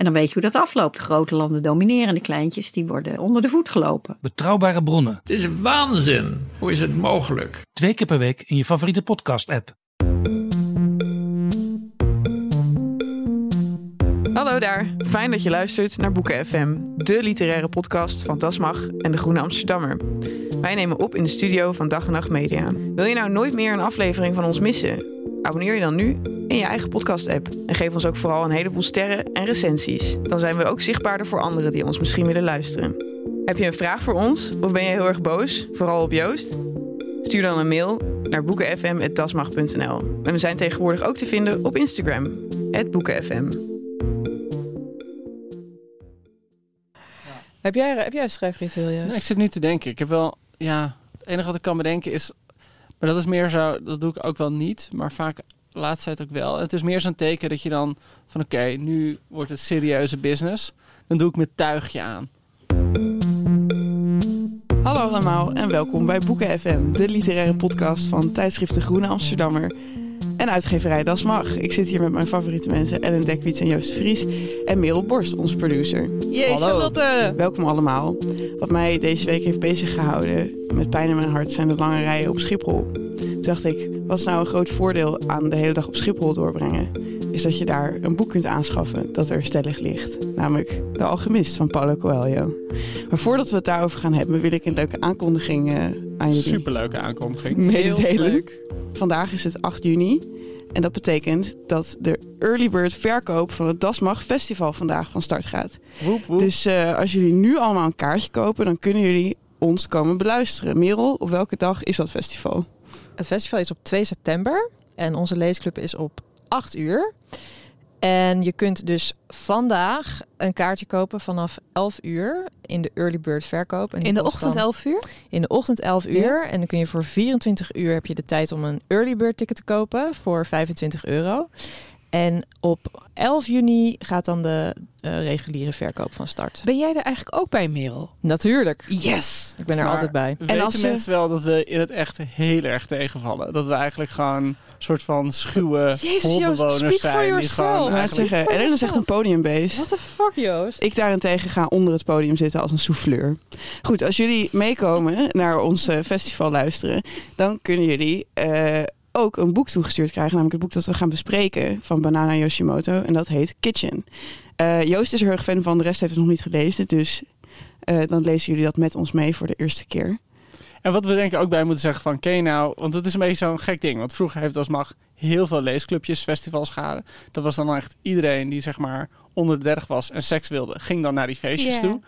En dan weet je hoe dat afloopt. De grote landen domineren, de kleintjes die worden onder de voet gelopen. Betrouwbare bronnen, Het is waanzin. Hoe is het mogelijk? twee keer per week in je favoriete podcast-app. Hallo daar, fijn dat je luistert naar Boeken FM, de literaire podcast van Dasmag en de Groene Amsterdammer. Wij nemen op in de studio van Dag en Nacht Media. Wil je nou nooit meer een aflevering van ons missen? Abonneer je dan nu in je eigen podcast-app en geef ons ook vooral een heleboel sterren en recensies. Dan zijn we ook zichtbaarder voor anderen die ons misschien willen luisteren. Heb je een vraag voor ons of ben je heel erg boos, vooral op Joost? Stuur dan een mail naar boekenfm.dasmag.nl. En we zijn tegenwoordig ook te vinden op Instagram, boekenfm. Heb jij, heb jij een schrijfritueel, Joost? Nee, ik zit nu te denken. Ik heb wel, ja, het enige wat ik kan bedenken is, maar dat is meer zo, dat doe ik ook wel niet, maar vaak de laatste tijd ook wel. Het is meer zo'n teken dat je dan van, oké, nu wordt het serieuze business. Dan doe ik mijn tuigje aan. Hallo allemaal en welkom bij Boeken FM, de literaire podcast van tijdschrift De Groene Amsterdammer en uitgeverij Das Mag. Ik zit hier met mijn favoriete mensen Ellen Dekwiets en Joost Vries en Merel Borst, onze producer. Jee, Charlotte. Welkom allemaal. Wat mij deze week heeft bezig gehouden met pijn in mijn hart zijn de lange rijen op Schiphol. Toen dacht ik, wat is nou een groot voordeel aan de hele dag op Schiphol doorbrengen? Is dat je daar een boek kunt aanschaffen dat er stellig ligt. Namelijk De Alchemist van Paulo Coelho. Maar voordat we het daarover gaan hebben, wil ik een leuke aankondiging eh, aan jullie Superleuke aankondiging. mededelen. Vandaag is het 8 juni. En dat betekent dat de early bird verkoop van het Dasmag Festival vandaag van start gaat. Woep, woep. Dus eh, als jullie nu allemaal een kaartje kopen, dan kunnen jullie ons komen beluisteren. Merel, op welke dag is dat festival? Het festival is op 2 september en onze leesclub is op 8 uur. En je kunt dus vandaag een kaartje kopen vanaf 11 uur in de early bird verkoop. En In de ochtend dan- 11 uur? In de ochtend 11 uur. En dan kun je voor 24 uur heb je de tijd om een early bird ticket te kopen voor 25 euro. En op 11 juni gaat dan de eh, reguliere verkoop van start. Ben jij er eigenlijk ook bij, Merel? Natuurlijk. Yes! Ik ben er Maar altijd bij. Weten als je- mensen wel dat we in het echt heel erg tegenvallen? Dat we eigenlijk gewoon soort van schuwe Jezus, Joost, hondenwoners speak for zijn. Die yourself. gewoon eigenlijk... zeggen, Ellen is echt een podiumbeest. What the fuck, Joost? Ik daarentegen ga onder het podium zitten als een souffleur. Goed, als jullie meekomen naar ons festival luisteren, dan kunnen jullie eh, ook een boek toegestuurd krijgen. Namelijk het boek dat we gaan bespreken van Banana Yoshimoto. En dat heet Kitchen. Eh, Joost is er heel erg fan van, de rest heeft het nog niet gelezen. Dus eh, dan lezen jullie dat met ons mee voor de eerste keer. En wat we denk ik ook bij moeten zeggen van, ken je nou... Want het is een beetje zo'n gek ding. Want vroeger heeft Dasmag heel veel leesclubjes, festivals gehad. Dat was dan echt iedereen die zeg maar onder de 30 was en seks wilde, ging dan naar die feestjes toe.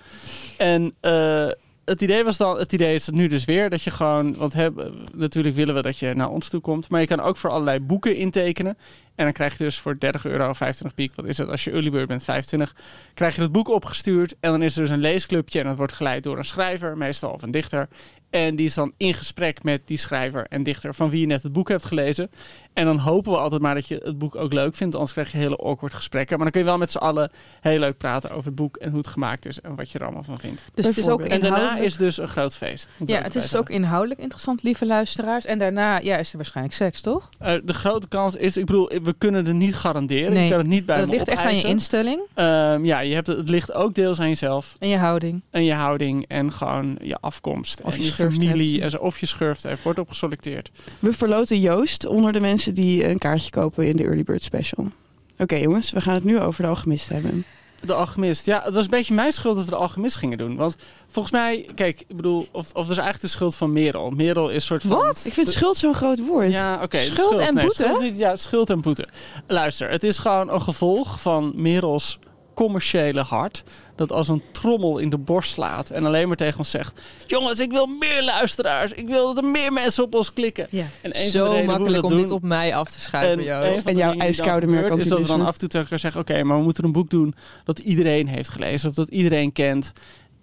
En eh, het idee was dan, het idee is het nu dus weer dat je gewoon, want hè, natuurlijk willen we dat je naar ons toe komt, maar je kan ook voor allerlei boeken intekenen. En dan krijg je dus voor 30 euro, 25 piek, wat is het als je early bird bent, 25, krijg je het boek opgestuurd. En dan is er dus een leesclubje en dat wordt geleid door een schrijver, meestal of een dichter. En die is dan in gesprek met die schrijver en dichter van wie je net het boek hebt gelezen. En dan hopen we altijd maar dat je het boek ook leuk vindt, anders krijg je hele awkward gesprekken. Maar dan kun je wel met z'n allen heel leuk praten over het boek en hoe het gemaakt is en wat je er allemaal van vindt. Dus het is ook. En daarna is dus een groot feest. Ja, het is dus ook inhoudelijk interessant, lieve luisteraars. En daarna ja, is er waarschijnlijk seks, toch? Eh, de grote kans is, ik bedoel, we kunnen het niet garanderen. Nee, je kan het niet bij dat ligt echt aan je opeisen. instelling Ehm, ja, je hebt het, ligt ook deels aan jezelf en je houding. en je houding en gewoon je afkomst Of en je familie hebt. en zo, of je schurft hebt, wordt op geselecteerd. We verloten Joost onder de mensen die een kaartje kopen in de Early Bird Special. Oké jongens, we gaan het nu over de Alchemist hebben. De alchemist. Ja, het was een beetje mijn schuld dat we de alchemist gingen doen. Want volgens mij, kijk, ik bedoel, of, of dat is eigenlijk de schuld van Merel. Merel is een soort van... Wat? Ik vind schuld zo'n groot woord. Ja, oké. Schuld en boete? schuld niet- ja, schuld en boete. Luister, het is gewoon een gevolg van Merels commerciële hart. Dat als een trommel in de borst slaat en alleen maar tegen ons zegt... Jongens, ik wil meer luisteraars. Ik wil dat er meer mensen op ons klikken. Ja. En een van de Zo makkelijk om dit op mij af te schuiven, en, En jouw ijskoude gebeurt, Is dat we dan af en toe tegen elkaar zeggen... Oké, maar we moeten een boek doen dat iedereen heeft gelezen. Of dat iedereen kent.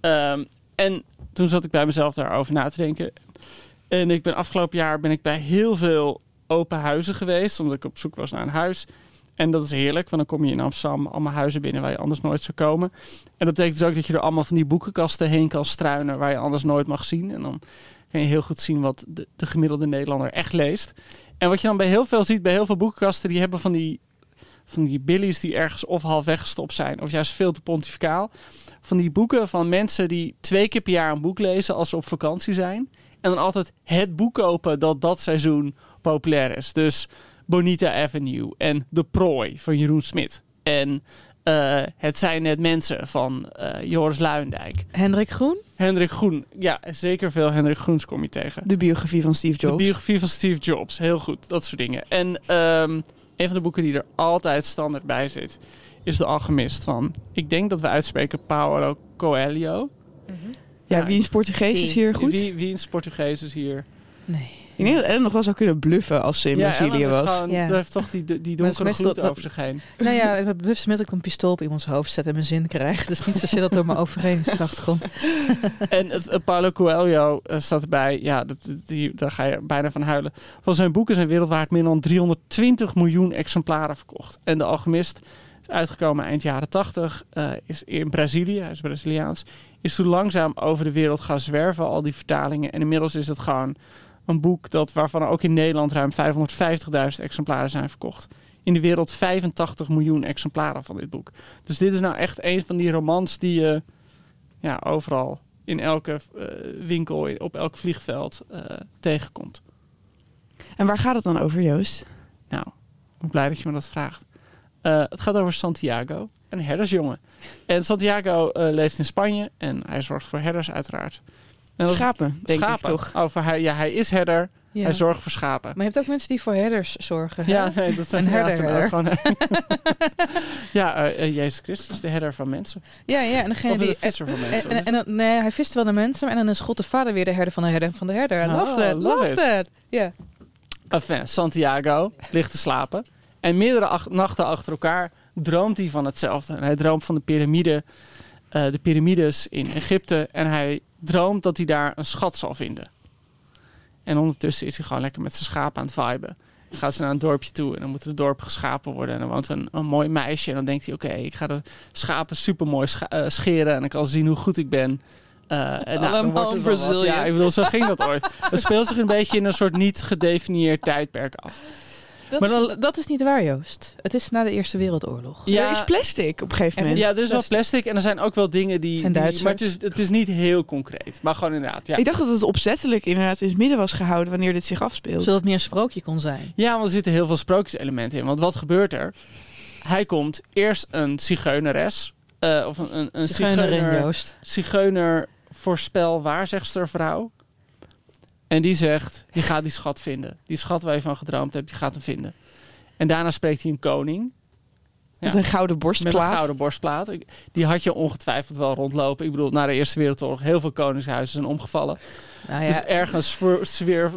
Ehm, en toen zat ik bij mezelf daarover na te denken. En ik ben afgelopen jaar ben ik bij heel veel open huizen geweest, omdat ik op zoek was naar een huis. En dat is heerlijk, want dan kom je in Amsterdam allemaal huizen binnen waar je anders nooit zou komen. En dat betekent dus ook dat je er allemaal van die boekenkasten heen kan struinen waar je anders nooit mag zien. En dan kan je heel goed zien wat de, de gemiddelde Nederlander echt leest. En wat je dan bij heel veel ziet, bij heel veel boekenkasten, die hebben van die, van die billies die ergens of half weggestopt zijn, of juist veel te pontificaal. Van die boeken van mensen die twee keer per jaar een boek lezen als ze op vakantie zijn. En dan altijd het boek kopen dat dat seizoen populair is. Dus Bonita Avenue en De Prooi van Jeroen Smit. En eh, Het zijn net mensen van eh, Joris Luijendijk. Hendrik Groen? Hendrik Groen. Ja, zeker veel Hendrik Groens kom je tegen. De biografie van Steve Jobs. De biografie van Steve Jobs. Heel goed, dat soort dingen. En ehm, een van de boeken die er altijd standaard bij zit, is De Alchemist van, ik denk dat we uitspreken Paulo Coelho. Ja, wie in het Portugees is hier goed? Wie, wie in Portugees is hier? Nee. Ik denk dat Ellen nog wel zou kunnen bluffen als ze in Brazilië Ellen was. Gewoon, Ja. Die heeft toch die, die donkere gloed dat- over zich heen. Nou ja, het bewust met dat ik een pistool op iemands hoofd zet en mijn zin krijg. Dus niet zozeer dat door mijn overredingskracht komt. En het, het Paulo Coelho eh, staat erbij. Ja, dat, dat- die, daar ga je bijna van huilen. Van zijn boeken zijn wereldwijd meer dan 320 miljoen exemplaren verkocht. En De Alchemist is uitgekomen eind jaren 80. eh, is in Brazilië, hij is Braziliaans. Is toen langzaam over de wereld gaan zwerven, al die vertalingen. En inmiddels is het gewoon een boek dat, waarvan er ook in Nederland ruim 550.000 exemplaren zijn verkocht. In de wereld 85 miljoen exemplaren van dit boek. Dus dit is nou echt een van die romans die je ja, overal in elke eh, winkel, in- op elk vliegveld eh, tegenkomt. En waar gaat het dan over, Joost? Nou, ik ben blij dat je me dat vraagt. Eh, het gaat over Santiago, een herdersjongen. En Santiago leeft in Spanje en hij zorgt voor herders uiteraard. Schapen, denk schapen. ik toch? Over hij, ja, hij is herder, Ja. hij zorgt voor schapen. Maar je hebt ook mensen die voor herders zorgen. hè? Ja, nee, dat zijn herder, herder. gewoon- ja, eh, eh, Jezus Christus, de herder van mensen. Ja, ja. En degene Of de die... visser van en, mensen. en, en nee, hij vist wel de mensen. En dan is God de Vader weer de herder van de herder van de herder. Oh, love that. love that. Ja. Enfin, Santiago ligt te slapen. En meerdere ach- nachten achter elkaar droomt hij van hetzelfde. En hij droomt van de, piramide, eh, de piramides in Egypte. En hij droomt dat hij daar een schat zal vinden. En ondertussen is hij gewoon lekker met zijn schapen aan het viben. Dan gaat ze naar een dorpje toe en dan moet het dorp geschapen worden. En dan woont een, een mooi meisje. En dan denkt hij, oké, ik ga de schapen super mooi scheren. En dan kan zien hoe goed ik ben. Eh, en nou, dan wordt. Ja, ik bedoel, zo ging dat ooit. Het speelt zich een beetje in een soort niet gedefinieerd tijdperk af. Dat, Maar dan- is, dat is niet waar, Joost. Het is na de Eerste Wereldoorlog. Er is plastic op een gegeven moment. Ja, er is wel plastic en er zijn ook wel dingen die... Zijn die- Duitsers. maar het is, het is niet heel concreet. Maar gewoon inderdaad, ja. Ik dacht dat het opzettelijk inderdaad in het midden was gehouden wanneer dit zich afspeelt. Zodat het meer een sprookje kon zijn. Ja, want er zitten heel veel sprookjeselementen in. Want wat gebeurt er? Hij komt eerst een zigeuneres... eh, of een, een, een zigeuner, Joost. zigeuner voorspel waarzegster vrouw. En die zegt, je gaat die schat vinden. Die schat waar je van gedroomd hebt, je gaat hem vinden. En daarna spreekt hij een koning. Met een gouden Met borstplaat. een gouden borstplaat. Die had je ongetwijfeld wel rondlopen. Ik bedoel, na de Eerste Wereldoorlog heel veel koningshuizen zijn omgevallen. Nou Dus ja, ergens zwer- zwierf,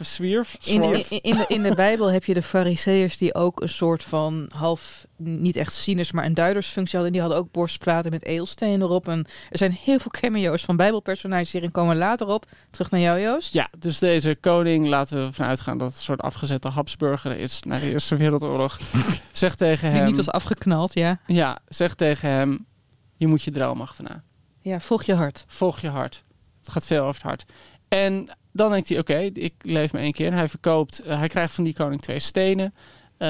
zwierf, in, in, in, de, in de Bijbel heb je de fariseërs die ook een soort van half, niet echt zieners, maar een duidersfunctie hadden. En die hadden ook borstplaten met edelstenen erop. En er zijn heel veel cameo's van Bijbelpersonages hierin komen later op. Terug naar jou, Joost. Ja, dus deze koning, laten we vanuit gaan dat het een soort afgezette Habsburger is na de Eerste Wereldoorlog. zegt tegen Die hem, niet was afgeknald, ja. ja, zegt tegen hem, je moet je droom achterna. Ja, volg je hart. Volg je hart. Het gaat veel over het hart. En dan denkt hij, oké, ik leef me één keer. En hij verkoopt, eh, hij krijgt van die koning twee stenen. Eh,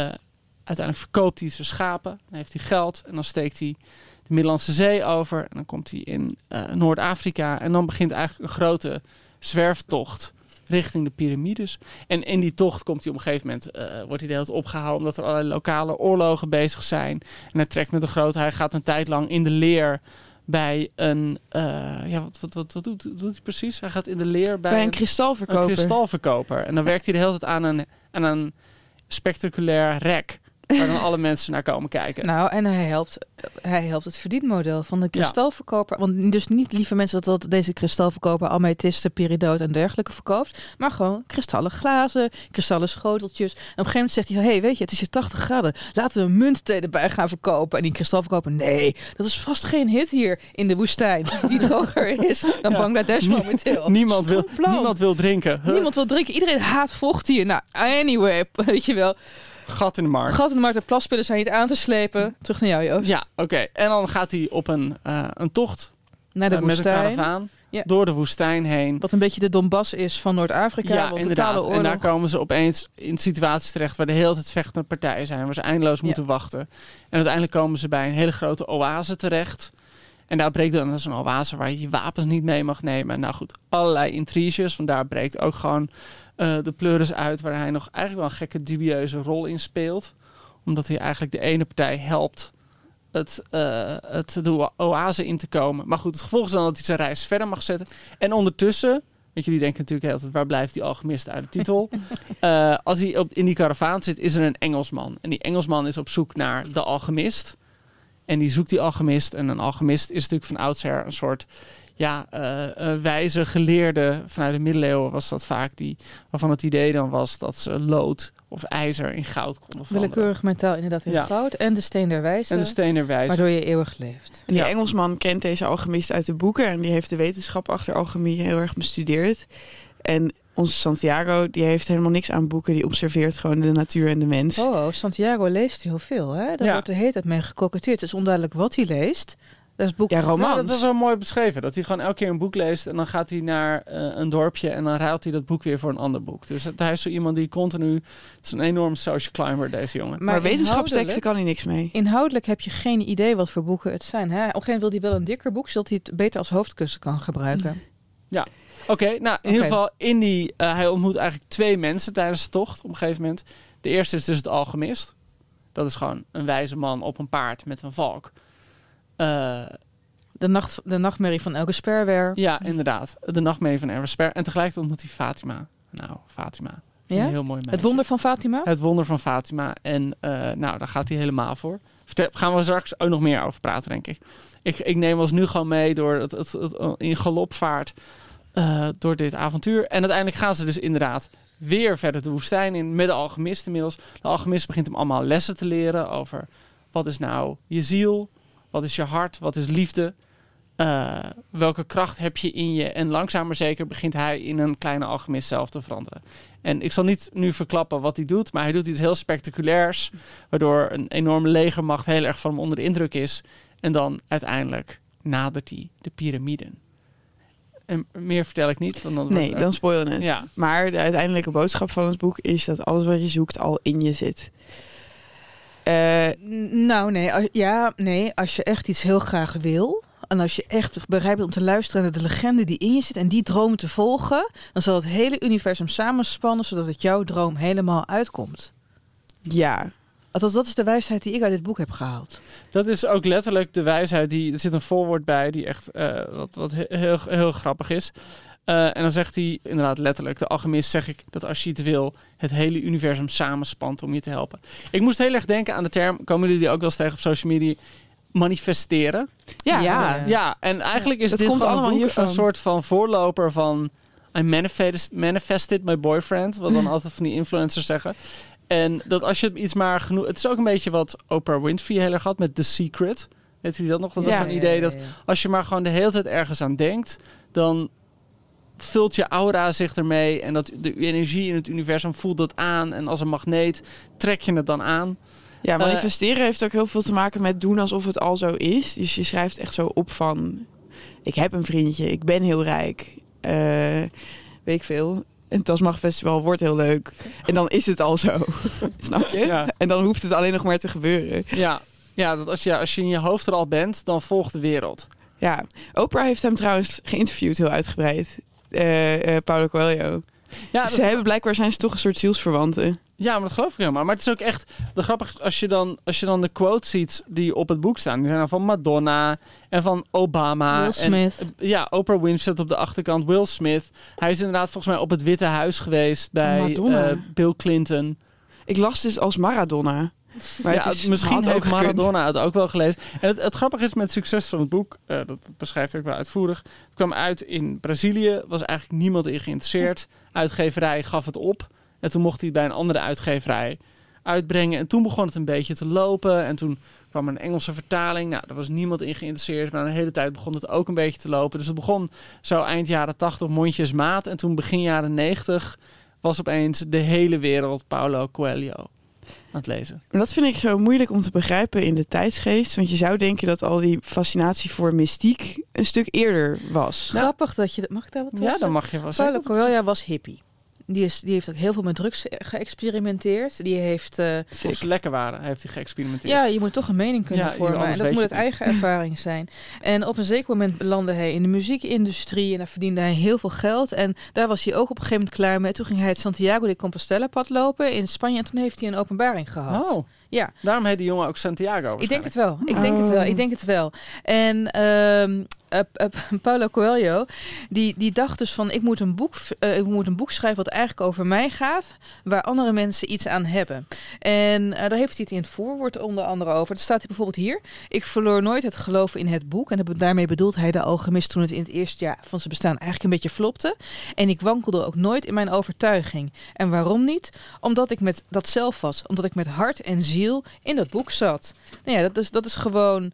uiteindelijk verkoopt hij zijn schapen. Dan heeft hij geld. En dan steekt hij de Middellandse Zee over. En dan komt hij in eh, Noord-Afrika. En dan begint eigenlijk een grote zwerftocht richting de piramides. En in die tocht komt hij op een gegeven moment, eh, wordt hij de hele tijd omdat er allerlei lokale oorlogen bezig zijn. En hij trekt met een grote, hij gaat een tijd lang in de leer bij een, eh, ja, wat, wat, wat, wat doet, doet hij precies? Hij gaat in de leer bij, Bij een een kristalverkoper. kristalverkoper. En dan werkt hij de hele tijd aan een, aan een spectaculair rek. Waar dan alle mensen naar komen kijken. Nou, en hij helpt, hij helpt het verdienmodel van de kristalverkoper. Want dus niet, lieve mensen, dat, dat deze kristalverkoper amethysten, peridoot en dergelijke verkoopt. Maar gewoon kristallen glazen, kristallen schoteltjes. En op een gegeven moment zegt hij, hey, weet je, het is hier 80 graden. Laten we een muntthee erbij gaan verkopen. En die kristalverkoper, nee, dat is vast geen hit hier in de woestijn. Die droger is dan Ja. Bangladesh momenteel. Niemand wil, niemand wil drinken. Niemand wil drinken. Iedereen haat vocht hier. Nou, anyway, weet je wel. Gat in de markt. Gat in de markt en plaspillen zijn niet aan te slepen. Terug naar jou, Joost. Ja, oké. En dan gaat hij op een, eh, een tocht Naar de eh, met een woestijn. karavaan Ja. door de woestijn heen. Wat een beetje de Donbass is van Noord-Afrika. ja, inderdaad. oorlog. En daar komen ze opeens in situaties terecht waar de hele tijd vechtende partijen zijn, waar ze eindeloos moeten wachten. En uiteindelijk komen ze bij een hele grote oase terecht. En daar breekt dan zo'n oase waar je je wapens niet mee mag nemen. Nou goed, allerlei intriges. Want daar breekt ook gewoon eh, de pleuris uit, waar hij nog eigenlijk wel een gekke, dubieuze rol in speelt. Omdat hij eigenlijk de ene partij helpt het, eh, het de oase in te komen. Maar goed, het gevolg is dan dat hij zijn reis verder mag zetten. En ondertussen, want jullie denken natuurlijk heel tijd, waar blijft die alchemist uit de titel? Eh, als hij op, in die karavaan zit, is er een Engelsman. En die Engelsman is op zoek naar de alchemist. En die zoekt die alchemist. En een alchemist is natuurlijk van oudsher een soort ja, eh, eh, wijze geleerde. Vanuit de middeleeuwen was dat vaak die, waarvan het idee dan was dat ze lood of ijzer in goud konden veranderen. Willekeurig metaal inderdaad in Ja. goud. En de steen der wijze. En de steen der wijze. Waardoor je eeuwig leeft. En die Engelsman kent deze alchemist uit de boeken en die heeft de wetenschap achter alchemie heel erg bestudeerd. En onze Santiago, die heeft helemaal niks aan boeken, die observeert gewoon de natuur en de mens. Oh, Santiago leest heel veel. Hè? Daar Ja. wordt de hele tijd mee. Het is onduidelijk wat hij leest. Dat is boek. Ja, romans. Nou, dat is wel mooi beschreven. Dat hij gewoon elke keer een boek leest en dan gaat hij naar eh, een dorpje en dan ruilt hij dat boek weer voor een ander boek. Dus hij is zo iemand die continu. Het is een enorm social climber, deze jongen. maar wetenschapsteksten inhoudelijk- kan hij niks mee. Inhoudelijk heb je geen idee wat voor boeken het zijn. Hè? Op een gegeven moment wil hij wel een dikker boek, zodat hij het beter als hoofdkussen kan gebruiken. Ja. Oké, nou in ieder geval, in die, eh, hij ontmoet eigenlijk twee mensen tijdens de tocht op een gegeven moment. De eerste is dus het alchemist. Dat is gewoon een wijze man op een paard met een valk. Eh, De, nacht, de nachtmerrie van elke sperwer. ja, inderdaad. De nachtmerrie van Eversper. En tegelijkertijd ontmoet hij Fatima. Nou, Fatima. Ja? Een heel mooi meisje. Het wonder van Fatima? Het wonder van Fatima. En eh, nou, daar gaat hij helemaal voor. Vertel, gaan we straks ook nog meer over praten, denk ik. Ik, ik neem ons nu gewoon mee door het, het, het- in galopvaart eh, door dit avontuur. En uiteindelijk gaan ze dus inderdaad weer verder de woestijn in met de alchemist inmiddels. De alchemist begint hem allemaal lessen te leren over wat is nou je ziel, wat is je hart, wat is liefde. eh, welke kracht heb je in je? En langzaam maar zeker begint hij in een kleine alchemist zelf te veranderen. En ik zal niet nu verklappen wat hij doet, maar hij doet iets heel spectaculairs, waardoor een enorme legermacht heel erg van hem onder de indruk is. En dan uiteindelijk nadert hij de piramiden. En meer vertel ik niet. Want dan Nee, dan spoilen het. Ja. Maar de uiteindelijke boodschap van het boek is dat alles wat je zoekt al in je zit. Eh, Nou, nee. Als, ja, nee. Als je echt iets heel graag wil. En als je echt bereid bent om te luisteren naar de legende die in je zit. En die droom te volgen. Dan zal het hele universum samenspannen. Zodat het jouw droom helemaal uitkomt. ja. Althans, dat is de wijsheid die ik uit dit boek heb gehaald. Dat is ook letterlijk de wijsheid. Die, er zit een voorwoord bij die echt eh, wat, wat he- heel, heel grappig is. Eh, en dan zegt hij inderdaad letterlijk, de alchemist zeg ik dat als je het wil, het hele universum samenspant om je te helpen. Ik moest heel erg denken aan de term, komen jullie die ook wel eens tegen op social media, manifesteren. Ja. ja, ja. en eigenlijk is Dat dit komt gewoon allemaal een, boek, hiervan. een soort van voorloper van I manifested, manifested my boyfriend, wat dan altijd van die influencers zeggen. En dat als je iets maar genoeg... Het is ook een beetje wat Oprah Winfrey heel erg had met The Secret. Weet jullie dat nog? Dat was Ja. zo'n idee dat als je maar gewoon de hele tijd ergens aan denkt... dan vult je aura zich ermee. En dat de energie in het universum voelt dat aan. En als een magneet trek je het dan aan. Ja, Eh, manifesteren heeft ook heel veel te maken met doen alsof het al zo is. Dus je schrijft echt zo op van... Ik heb een vriendje, ik ben heel rijk. eh, weet ik veel. En het Tasmag Festival wordt heel leuk. En dan is het al zo. Snap je? Ja. En dan hoeft het alleen nog maar te gebeuren. Ja, ja dat als je, als je in je hoofd er al bent, dan volgt de wereld. Ja. Oprah heeft hem trouwens geïnterviewd heel uitgebreid. Eh eh, Paulo Coelho. Ja, ze hebben blijkbaar zijn ze toch een soort zielsverwanten. Ja, maar dat geloof ik helemaal. Maar het is ook echt de grappig als je dan als je dan de quotes ziet die op het boek staan, die zijn dan van Madonna en van Obama. Will en, Smith. eh, ja, Oprah Winfrey op de achterkant. Will Smith. Hij is inderdaad volgens mij op het Witte Huis geweest bij Madonna. eh, Bill Clinton. Ik las dus als Maradona. Maar ja, is, misschien heeft gekund. Maradona het ook wel gelezen. En het, het grappige is met het succes van het boek, eh, dat beschrijft hij ook wel uitvoerig. Het kwam uit in Brazilië, was eigenlijk niemand in geïnteresseerd. Uitgeverij gaf het op. En toen mocht hij bij een andere uitgeverij uitbrengen. En toen begon het een beetje te lopen. En toen kwam een Engelse vertaling. Nou, daar was niemand in geïnteresseerd. Maar een hele tijd begon het ook een beetje te lopen. Dus het begon zo eind jaren 80 mondjesmaat. En toen begin jaren 90 was opeens de hele wereld Paulo Coelho aan het lezen. Maar dat vind ik zo moeilijk om te begrijpen in de tijdsgeest. Want je zou denken dat al die fascinatie voor mystiek een stuk eerder was. Grappig dat je... dat- Mag ik daar wat over Ja, dan mag je wel Paulo. Coelho was hippie. Die, is, die heeft ook heel veel met drugs geëxperimenteerd. Die heeft... eh, Of ze lekker waren, heeft hij geëxperimenteerd. Ja, je moet toch een mening kunnen Ja, vormen. En dat moet het eigen ervaring zijn. En op een zeker moment belandde hij in de muziekindustrie. En daar verdiende hij heel veel geld. En daar was hij ook op een gegeven moment klaar mee. Toen ging hij het Santiago de Compostela pad lopen in Spanje. En toen heeft hij een openbaring gehad. Oh, Ja, daarom heet die jongen ook Santiago. ik denk het wel. Ik denk het wel. Oh. Ik denk het wel. En ehm eh, eh, Paulo Coelho, die, die dacht dus van... Ik moet, een boek, eh, ik moet een boek schrijven wat eigenlijk over mij gaat... waar andere mensen iets aan hebben. En daar heeft hij het in het voorwoord onder andere over. Dat staat hij bijvoorbeeld hier. Ik verloor nooit het geloof in het boek. En daarmee bedoelt hij de alchemist toen het in het eerste jaar van zijn bestaan eigenlijk een beetje flopte. En ik wankelde ook nooit in mijn overtuiging. En waarom niet? Omdat ik met dat zelf was. Omdat ik met hart en ziel in dat boek zat. Nou ja, dat is, dat is gewoon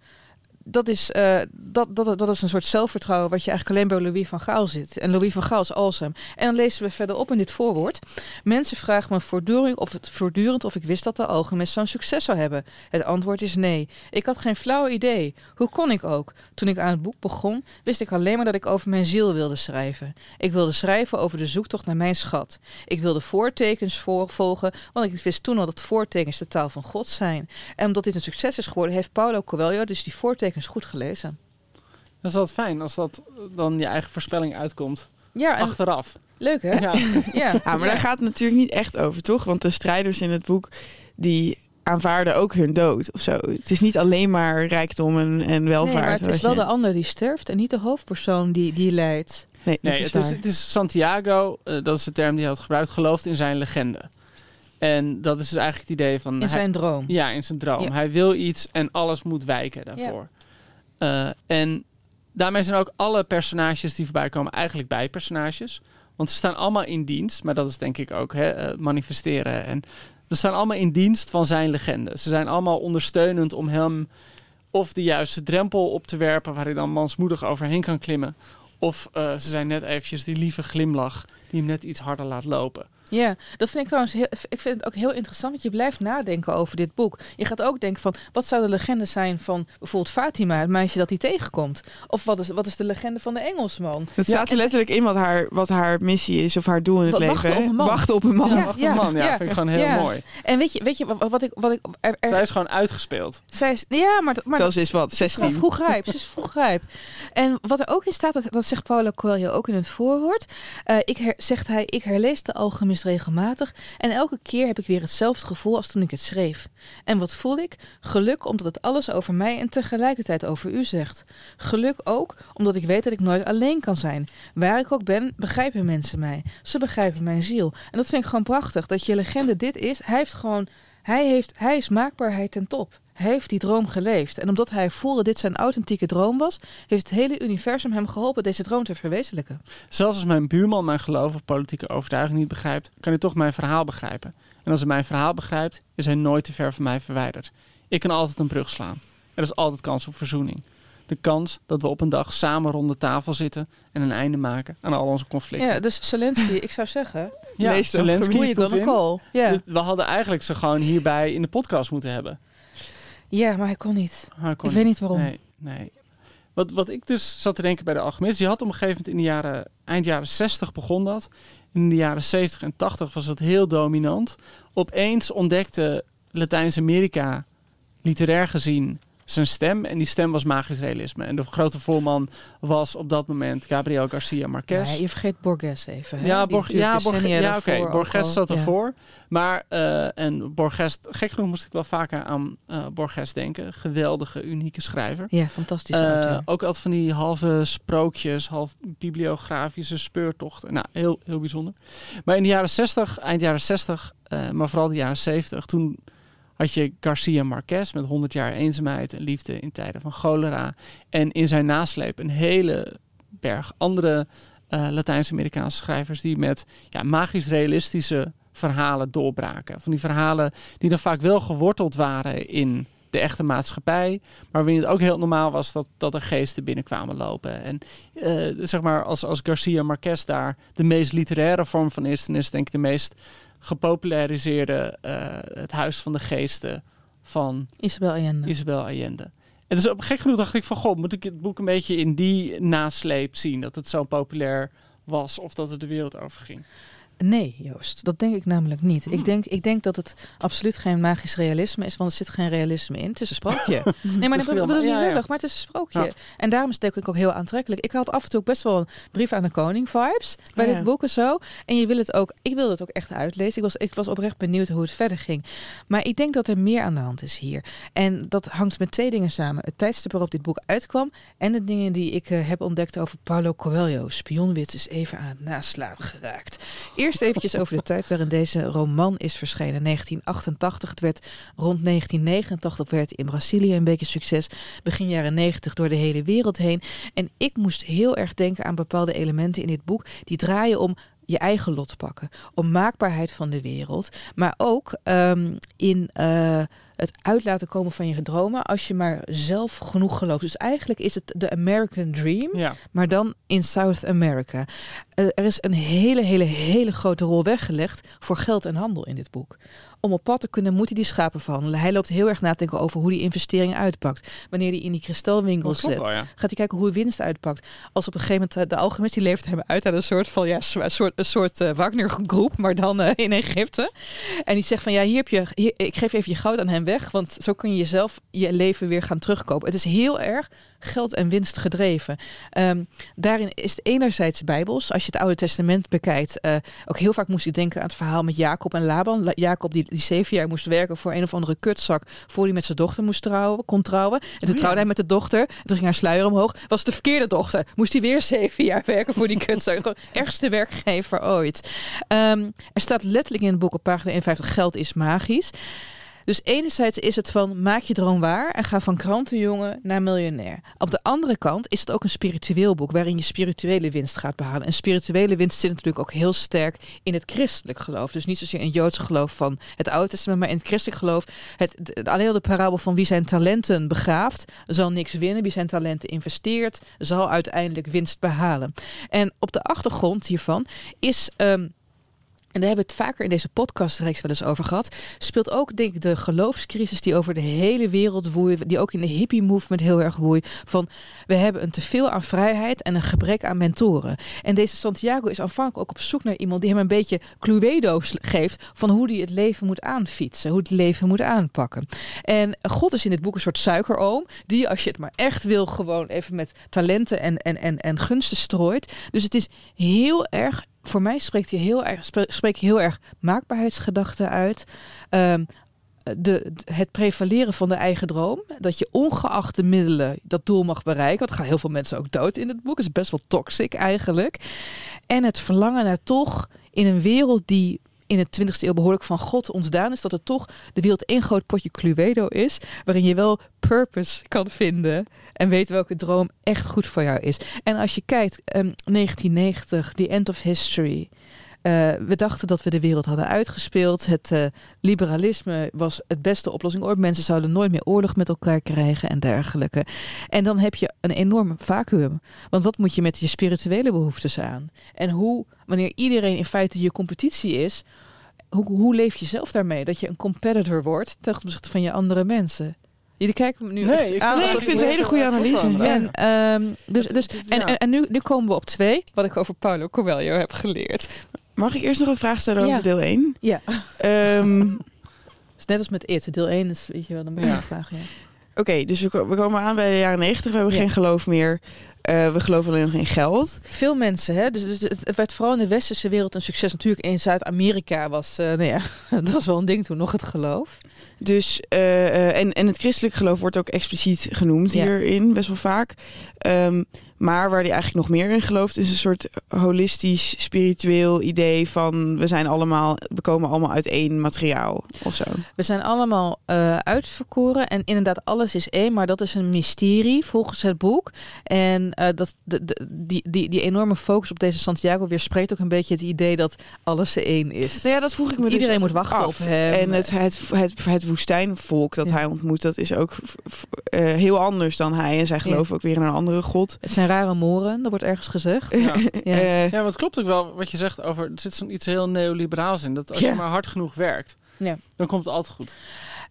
dat is, eh, dat, dat, dat is een soort zelfvertrouwen wat je eigenlijk alleen bij Louis van Gaal zit. En Louis van Gaal is awesome. En dan lezen we verderop in dit voorwoord. Mensen vragen me voortdurend of, het, voortdurend of ik wist dat de alchemist zo'n succes zou hebben. Het antwoord is nee. Ik had geen flauw idee. Hoe kon ik ook? Toen ik aan het boek begon, wist ik alleen maar dat ik over mijn ziel wilde schrijven. Ik wilde schrijven over de zoektocht naar mijn schat. Ik wilde voortekens voor, volgen, want ik wist toen al dat voortekens de taal van God zijn. En omdat dit een succes is geworden, heeft Paulo Coelho dus die voortekens goed gelezen. Dat is altijd fijn als dat dan je eigen voorspelling uitkomt. Ja, Achteraf. leuk hè? Ja. Ja, Ja, maar daar gaat het natuurlijk niet echt over, toch? Want de strijders in het boek, die aanvaarden ook hun dood of zo. Het is niet alleen maar rijkdom en, en welvaart. Nee, maar het is wat wel je- de ander die sterft en niet de hoofdpersoon die, die leidt. Nee, is het is, het is Santiago, eh, dat is de term die hij had gebruikt, gelooft in zijn legende. En dat is dus eigenlijk het idee van... In hij- zijn droom. Ja, in zijn droom. Ja. Hij wil iets en alles moet wijken daarvoor. Eh, en daarmee zijn ook alle personages die voorbij komen eigenlijk bijpersonages. Want ze staan allemaal in dienst, maar dat is denk ik ook hè, eh, manifesteren. En ze staan allemaal in dienst van zijn legende. Ze zijn allemaal ondersteunend om hem of de juiste drempel op te werpen waar hij dan mansmoedig overheen kan klimmen. Of eh, ze zijn net eventjes die lieve glimlach die hem net iets harder laat lopen. Ja, dat vind ik trouwens heel, ik vind het ook heel interessant, want je blijft nadenken over dit boek. Je gaat ook denken van, wat zou de legende zijn van bijvoorbeeld Fatima, het meisje dat hij tegenkomt? Of wat is, wat is de legende van de Engelsman? Het staat er letterlijk in wat haar, wat haar missie is of haar doel in het leven. wachten op hè? een man. Wachten op een man. Ja, Wacht ja, een man, ja, ja, vind ik gewoon heel ja. mooi. En weet je, weet je wat, wat ik... Wat ik er, er- Zij is gewoon uitgespeeld. zij is, ja, maar, maar Zoals is wat, Ze is gewoon 16. vroeg rijp. Ze is vroeg rijp. En wat er ook in staat, dat, dat zegt Paulo Coelho ook in het voorwoord. Eh, ik her- zegt hij, ik herlees de Alchemist regelmatig. En elke keer heb ik weer hetzelfde gevoel als toen ik het schreef. En wat voel ik? Geluk omdat het alles over mij en tegelijkertijd over u zegt. Geluk ook omdat ik weet dat ik nooit alleen kan zijn. Waar ik ook ben, begrijpen mensen mij. Ze begrijpen mijn ziel. En dat vind ik gewoon prachtig. Dat je legende dit is. Hij heeft gewoon... Hij, heeft, hij is maakbaarheid ten top. Heeft die droom geleefd. En omdat hij voelde dit zijn authentieke droom was, heeft het hele universum hem geholpen deze droom te verwezenlijken. Zelfs als mijn buurman mijn geloof of politieke overtuiging niet begrijpt, kan hij toch mijn verhaal begrijpen. En als hij mijn verhaal begrijpt, is hij nooit te ver van mij verwijderd. Ik kan altijd een brug slaan. Er is altijd kans op verzoening. De kans dat we op een dag samen rond de tafel zitten en een einde maken aan al onze conflicten. Ja, dus Zelensky, ik zou zeggen, Ja, Lees Zelensky, je call. Ja. We hadden eigenlijk ze gewoon hierbij in de podcast moeten hebben. Ja, maar hij kon niet. Maar hij kon Ik weet niet waarom. Nee, nee. Wat, wat ik dus zat te denken bij de alchemist, die had op een gegeven moment in de jaren, eind jaren 60 begon dat. In de jaren 70 en 80 was dat heel dominant. Opeens ontdekte Latijns-Amerika, literair gezien, zijn stem. En die stem was magisch realisme. En de grote voorman was op dat moment Gabriel Garcia Marquez. Nee, je vergeet Borges even. Hè? Ja, Die Borg, natuurlijk ja, Borg, decennia ja oké. Borges zat ja. ervoor. Maar, eh, en Borges, gek genoeg moest ik wel vaker aan eh, Borges denken. Geweldige, unieke schrijver. Ja, fantastische Eh, ook altijd van die halve sprookjes, half bibliografische speurtochten. Nou, heel, heel bijzonder. Maar in de jaren 60, eind jaren 60, eh, maar vooral de jaren 70, toen had je Garcia Marquez met 100 jaar eenzaamheid en liefde in tijden van cholera. En in zijn nasleep een hele berg andere uh, Latijns-Amerikaanse schrijvers die met ja, magisch-realistische verhalen doorbraken. Van die verhalen die dan vaak wel geworteld waren in de echte maatschappij, maar waarin het ook heel normaal was dat, dat er geesten binnenkwamen lopen. En uh, zeg maar, als, als Garcia Marquez daar de meest literaire vorm van is, dan is denk ik de meest gepopulariseerde uh, Het Huis van de Geesten van Isabel Allende. Isabel Allende. En dus op gek genoeg dacht ik van, god, moet ik het boek een beetje in die nasleep zien? Dat het zo populair was of dat het de wereld overging. Nee, Joost, dat denk ik namelijk niet. Ik, denk, ik denk dat het absoluut geen magisch realisme is, want er zit geen realisme in. Het is een sprookje. nee, maar dat, dat, is niet ja, lullig, maar het is een sprookje. En daarom is het ook heel aantrekkelijk. Ik had af en toe ook best wel een brief aan de koning vibes bij dit boek en zo. En je wil het ook, ik wilde het ook echt uitlezen. Ik was, ik was oprecht benieuwd hoe het verder ging. Maar ik denk dat er meer aan de hand is hier. En dat hangt met twee dingen samen. Het tijdstip waarop dit boek uitkwam en de dingen die ik uh, heb ontdekt over Paulo Coelho. Spionwit is even aan het naslaan geraakt. Eerst eerst eventjes over de tijd waarin deze roman is verschenen. 1988. Het werd rond 1989 werd in Brazilië een beetje succes. Begin jaren 90 door de hele wereld heen. En ik moest heel erg denken aan bepaalde elementen in dit boek. Die draaien om je eigen lot pakken. Om maakbaarheid van de wereld. Maar ook um, in uh, het uit laten komen van je dromen. Als je maar zelf genoeg gelooft. Dus eigenlijk is het de American Dream. Ja. Maar dan in South America. Uh, er is een hele, hele, hele grote rol weggelegd voor geld en handel in dit boek om op pad te kunnen, moet hij die schapen verhandelen. Hij loopt heel erg na te denken over hoe die investering uitpakt. Wanneer hij in die kristalwinkel zit, ja. gaat hij kijken hoe winst uitpakt. Als op een gegeven moment de alchemist die levert hem uit aan een soort van ja, een soort, een soort uh, Wagner-groep, maar dan uh, in Egypte. En die zegt van ja, hier heb je, hier, ik geef even je goud aan hem weg, want zo kun je jezelf je leven weer gaan terugkopen. Het is heel erg geld en winst gedreven. Um, daarin is het enerzijds bijbels. Als je het Oude Testament bekijkt, uh, ook heel vaak moest je denken aan het verhaal met Jacob en Laban. La Jacob die, die zeven jaar moest werken voor een of andere kutzak voor hij met zijn dochter moest trouwen, kon trouwen. En toen oh, trouwde hij met de dochter. Toen ging haar sluier omhoog. Was de verkeerde dochter. Moest hij weer zeven jaar werken voor die kutzak. Gewoon ergste werkgever ooit. Um, er staat letterlijk in het boek op pagina 51 geld is magisch. Dus enerzijds is het van maak je droom waar en ga van krantenjongen naar miljonair. Op de andere kant is het ook een spiritueel boek waarin je spirituele winst gaat behalen. En spirituele winst zit natuurlijk ook heel sterk in het christelijk geloof. Dus niet zozeer in het Joodse geloof van het Oude Testament, maar in het christelijk geloof. Het, de, alleen de parabel van wie zijn talenten begraaft, zal niks winnen. Wie zijn talenten investeert, zal uiteindelijk winst behalen. En op de achtergrond hiervan is. Um, en daar hebben we het vaker in deze podcast reeks wel eens over gehad. Speelt ook, denk ik, de geloofscrisis die over de hele wereld woeit. Die ook in de hippie movement heel erg woeit. Van we hebben een teveel aan vrijheid en een gebrek aan mentoren. En deze Santiago is aanvankelijk ook op zoek naar iemand die hem een beetje cluedo's geeft. Van hoe hij het leven moet aanfietsen. Hoe het leven moet aanpakken. En God is in dit boek een soort suikeroom. Die als je het maar echt wil, gewoon even met talenten en, en, en, en gunsten strooit. Dus het is heel erg voor mij spreekt hij heel erg, spreekt heel erg maakbaarheidsgedachten uit. Um, de, het prevaleren van de eigen droom. Dat je ongeacht de middelen dat doel mag bereiken. Want gaan heel veel mensen ook dood in het boek. is best wel toxic eigenlijk. En het verlangen naar toch in een wereld die in de 20e eeuw behoorlijk van God ontdaan is. Dat het toch de wereld één groot potje Cluedo is. Waarin je wel purpose kan vinden. En weet welke droom echt goed voor jou is. En als je kijkt, um, 1990, The End of History. Uh, we dachten dat we de wereld hadden uitgespeeld. Het uh, liberalisme was het beste oplossing ooit. Mensen zouden nooit meer oorlog met elkaar krijgen en dergelijke. En dan heb je een enorm vacuüm. Want wat moet je met je spirituele behoeftes aan? En hoe, wanneer iedereen in feite je competitie is, hoe, hoe leef je zelf daarmee? Dat je een competitor wordt ten opzichte van je andere mensen. Jullie kijken me nu nee, ik, aan. Nee, ik vind het een hele goede analyse. En, um, dus, dus, en, en, en nu, nu komen we op twee, wat ik over Paulo Coelho heb geleerd. Mag ik eerst nog een vraag stellen over deel 1? Ja. Um, is net als met It. Deel 1 is, weet je wel, dan ben je ja. vraag, ja. Oké, okay, dus we, we, komen aan bij de jaren 90. We hebben ja. geen geloof meer. eh, we geloven alleen nog in geld. Veel mensen, hè? Dus, dus het werd vooral in de westerse wereld een succes. Natuurlijk in Zuid-Amerika was, eh, nou ja, dat was wel een ding toen nog het geloof. Dus, eh, en, en het christelijk geloof wordt ook expliciet genoemd Ja. hierin, best wel vaak. Ehm, maar waar hij eigenlijk nog meer in gelooft, is een soort holistisch, spiritueel idee van we zijn allemaal, we komen allemaal uit één materiaal of zo. We zijn allemaal eh, uitverkoren en inderdaad alles is één, maar dat is een mysterie volgens het boek. En eh, dat, de, de- die, die, die enorme focus op deze Santiago weerspreekt ook een beetje het idee dat alles één is. Nou ja, dat vroeg ik me dus Iedereen moet wachten af. op hem. En het, het, het, het woestijnvolk dat Ja. hij ontmoet, dat is ook eh, heel anders dan hij. En zij Ja. geloven ook weer in een andere god. Het zijn rare moren, dat wordt ergens gezegd. Ja. Ja. Eh, Ja, maar het klopt ook wel wat je zegt over. Er zit zo'n iets heel neoliberaals in. Dat als Ja. je maar hard genoeg werkt, Ja. dan komt het altijd goed.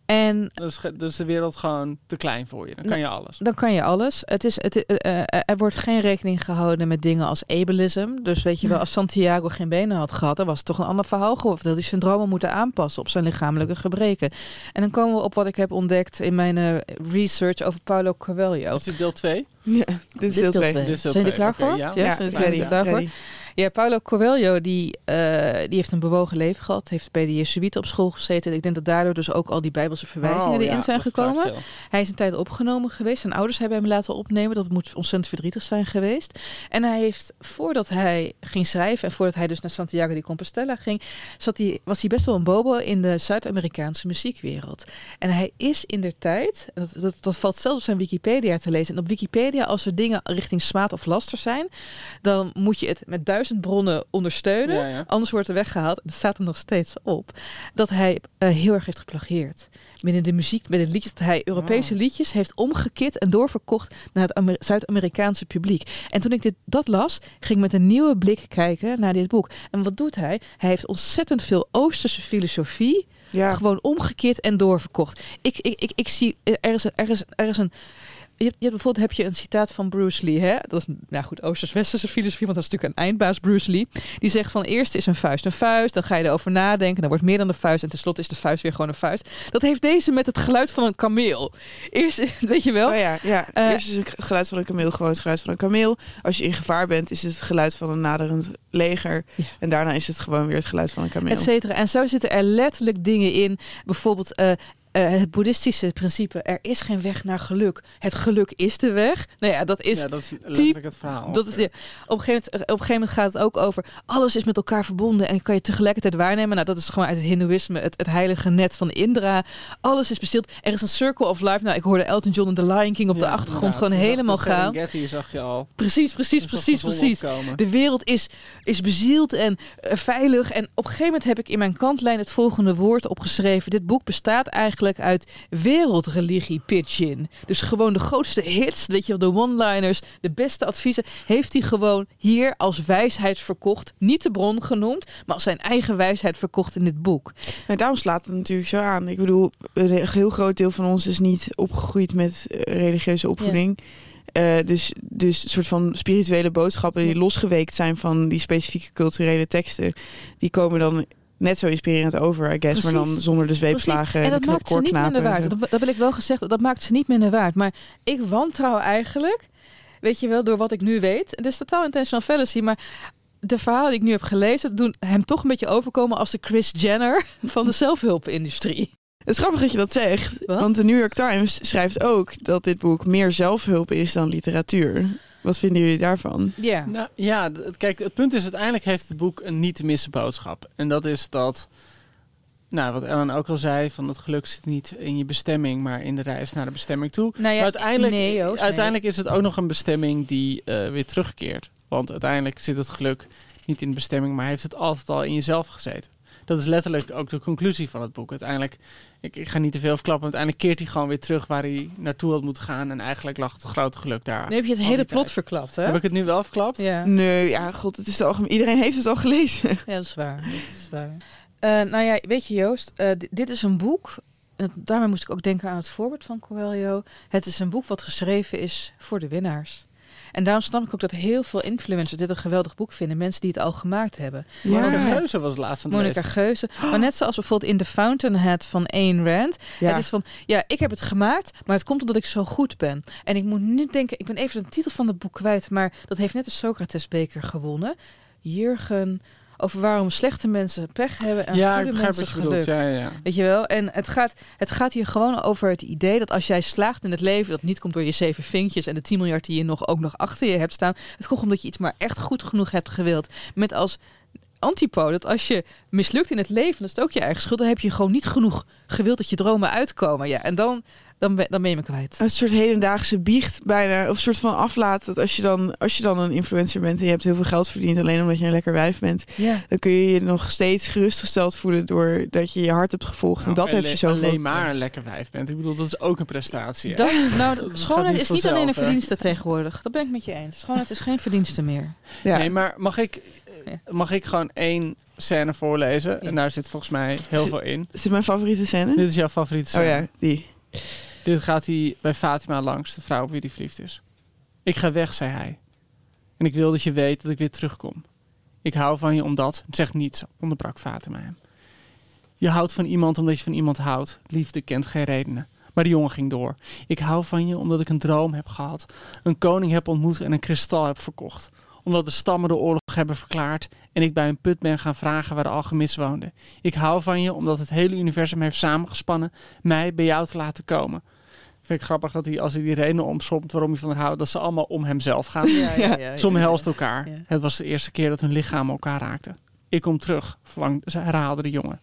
En Dan is, ge- dan is de wereld gewoon te klein voor je. Dan kan je alles. Dan kan je alles. Het is, het, eh, eh, er wordt geen rekening gehouden met dingen als ableism. Dus weet je wel, als Santiago geen benen had gehad, dan was het toch een ander verhaal geworden. Dat hij syndromen moeten aanpassen op zijn lichamelijke gebreken. En dan komen we op wat ik heb ontdekt in mijn eh, research over Paulo Coelho. Is dit deel 2? ja, dit is deel twee. Dit is deel Zijn jullie klaar voor? ja. Ja, zijn jullie klaar voor? Ja, Paulo Coelho die, eh, die heeft een bewogen leven gehad. Heeft bij de Jesuiten op school gezeten. Ik denk dat daardoor dus ook al die bijbelse verwijzingen Oh, erin ja, zijn gekomen. Hij is een tijd opgenomen geweest. Zijn ouders hebben hem laten opnemen. Dat moet ontzettend verdrietig zijn geweest. En hij heeft, voordat hij ging schrijven... en voordat hij dus naar Santiago de Compostela ging... Zat hij, was hij best wel een bobo in de Zuid-Amerikaanse muziekwereld. En hij is in der tijd... Dat, dat, dat valt zelfs op zijn Wikipedia te lezen. En op Wikipedia, als er dingen richting smaad of laster zijn... dan moet je het met duizend bronnen ondersteunen. Ja, ja. Anders wordt er weggehaald. En er staat er nog steeds op. Dat hij eh, heel erg heeft geplagieerd. Binnen de muziek, met het liedjes. Dat hij Europese liedjes heeft omgekit en doorverkocht naar het Amer- Zuid-Amerikaanse publiek. En toen ik dit, dat las, ging ik met een nieuwe blik kijken naar dit boek. En wat doet hij? Hij heeft ontzettend veel Oosterse filosofie Ja, gewoon omgekeerd en doorverkocht. Ik, ik, ik, ik zie, eh, er is, een- er is, er is een... Je hebt, bijvoorbeeld heb je een citaat van Bruce Lee. Hè? Dat is nou goed, Oosters-Westerse filosofie, want dat is natuurlijk een eindbaas, Bruce Lee. Die zegt van eerst is een vuist een vuist, dan ga je erover nadenken, dan wordt meer dan een vuist en tenslotte is de vuist weer gewoon een vuist. Dat heeft deze met het geluid van een kameel. Eerst, weet je wel, Oh ja, ja. Eh, Eerst is het geluid van een kameel gewoon het geluid van een kameel. Als je in gevaar bent, is het het geluid van een naderend leger. Ja. En daarna is het gewoon weer het geluid van een kameel. et cetera. En zo zitten er letterlijk dingen in. Bijvoorbeeld eh, eh, het boeddhistische principe, er is geen weg naar geluk. Het geluk is de weg. Nou ja, dat is ja, dat is letterlijk het verhaal. Dat is, ja, op, een gegeven moment, op een gegeven moment gaat het ook over alles is met elkaar verbonden en kan je tegelijkertijd waarnemen. Nou, dat is gewoon uit het Hindoeïsme, het, het heilige net van Indra. Alles is bezield. Er is een circle of life. Nou, ik hoorde Elton John en The Lion King op de achtergrond gewoon helemaal de gaan. Zag je al. Precies, precies, precies, de precies. opkomen. De wereld is, is bezield en eh, veilig. En op een gegeven moment heb ik in mijn kantlijn het volgende woord opgeschreven. Dit boek bestaat eigenlijk uit wereldreligie pitchin. Dus gewoon de grootste hits, weet je, de one-liners, de beste adviezen, heeft hij gewoon hier als wijsheid verkocht. Niet de bron genoemd, maar als zijn eigen wijsheid verkocht in dit boek. En daarom slaat het natuurlijk zo aan. Ik bedoel, een heel groot deel van ons is niet opgegroeid met eh, religieuze opvoeding. Eh, dus, dus een soort van spirituele boodschappen die losgeweekt zijn van die specifieke culturele teksten, die komen dan net zo inspirerend over, I guess, maar dan zonder de zweepslagen. En en, dat de maakt ze niet minder waard. Dat, dat wil ik wel gezegd, dat maakt ze niet minder waard. Maar ik wantrouw eigenlijk, weet je wel, door wat ik nu weet. Het is totaal intentional fallacy, maar de verhalen die ik nu heb gelezen doen hem toch een beetje overkomen als de Chris Jenner van de zelfhulpindustrie. Het is grappig dat je dat zegt, Wat? want de New York Times schrijft ook dat dit boek meer zelfhulp is dan literatuur. Wat vinden jullie daarvan? Ja. Nou ja, kijk, het punt is uiteindelijk heeft het boek een niet te missen boodschap. En dat is dat, nou, wat Ellen ook al zei, van het geluk zit niet in je bestemming, maar in de reis naar de bestemming toe. Nou ja, maar uiteindelijk, nee, Joost, nee. uiteindelijk is het ook nog een bestemming die eh, weer terugkeert. Want uiteindelijk zit het geluk niet in de bestemming, maar heeft het altijd al in jezelf gezeten. Dat is letterlijk ook de conclusie van het boek. Uiteindelijk, ik, ik ga niet te veel verklappen, uiteindelijk keert hij gewoon weer terug waar hij naartoe had moeten gaan. En eigenlijk lag het grote geluk daar. Nu heb je het hele plot tijd. verklapt, hè? Heb ik het nu wel verklapt? Ja. Nee, ja, god, het is de algemeen. Iedereen heeft het al gelezen. Ja, dat is waar. Dat is waar. Eh, nou ja, weet je Joost, eh, di- dit is een boek. En daarmee moest ik ook denken aan het voorbeeld van Coelho. Het is een boek wat geschreven is voor de winnaars. En daarom snap ik ook dat heel veel influencers dit een geweldig boek vinden. Mensen die het al gemaakt hebben. Monica Geuze was laatst Monica lezen. Geuze. Maar net zoals bijvoorbeeld in The Fountainhead van Ayn Rand. Ja. Het is van, ja, ik heb het gemaakt, maar het komt omdat ik zo goed ben. En ik moet nu denken, ik ben even de titel van het boek kwijt, maar dat heeft net de Socratesbeker gewonnen. Jurgen, over waarom slechte mensen pech hebben en Ja, ik goede mensen bedoelt. geluk. Ja, ja, ja. Weet je wel? En het gaat, het gaat hier gewoon over het idee dat als jij slaagt in het leven, dat niet komt door je zeven vinkjes en de 10 miljard die je nog ook nog achter je hebt staan. Het komt omdat je iets maar echt goed genoeg hebt gewild. Met als antipode dat als je mislukt in het leven, dat is het ook je eigen schuld. Dan heb je gewoon niet genoeg gewild dat je dromen uitkomen. Ja, en dan, dan, ben, dan ben je me kwijt. Een soort hedendaagse biecht bijna. Of een soort van aflaat. Dat als je, dan, als je dan een influencer bent en je hebt heel veel geld verdiend. Alleen omdat je een lekker wijf bent. Dan kun je je nog steeds gerustgesteld voelen. Doordat je je hart hebt gevolgd. en Nou, dat heeft je alleen- zoveel. Alleen maar een lekker wijf bent. Ik bedoel, dat is ook een prestatie. Dat, nou, Dat schoonheid niet is niet alleen een verdienste tegenwoordig. Dat ben ik met je eens. Schoonheid is geen verdienste meer. Ja. Nee, maar mag ik, mag ik gewoon één scène voorlezen? Ja. En daar zit volgens mij heel Zit- veel in. Is dit mijn favoriete scène? Dit is jouw favoriete oh scène. ja, die. Dit gaat hij bij Fatima langs, de vrouw op wie hij verliefd is. Ik ga weg, zei hij. En ik wil dat je weet dat ik weer terugkom. Ik hou van je omdat... Zeg niets, onderbrak Fatima hem. Je houdt van iemand omdat je van iemand houdt. Liefde kent geen redenen. Maar de jongen ging door. Ik hou van je omdat ik een droom heb gehad. Een koning heb ontmoet en een kristal heb verkocht. Omdat de stammen de oorlog hebben verklaard en ik bij een put ben gaan vragen waar de alchemist woonde. Ik hou van je omdat het hele universum heeft samengespannen mij bij jou te laten komen. Vind ik grappig dat hij, als hij die redenen omsomt waarom hij van haar houdt, dat ze allemaal om hemzelf gaan. Ja, ja, ja, Ze omhelst elkaar. Het was de eerste keer dat hun lichamen elkaar raakten. Ik kom terug, verlang, herhaalde de jongen.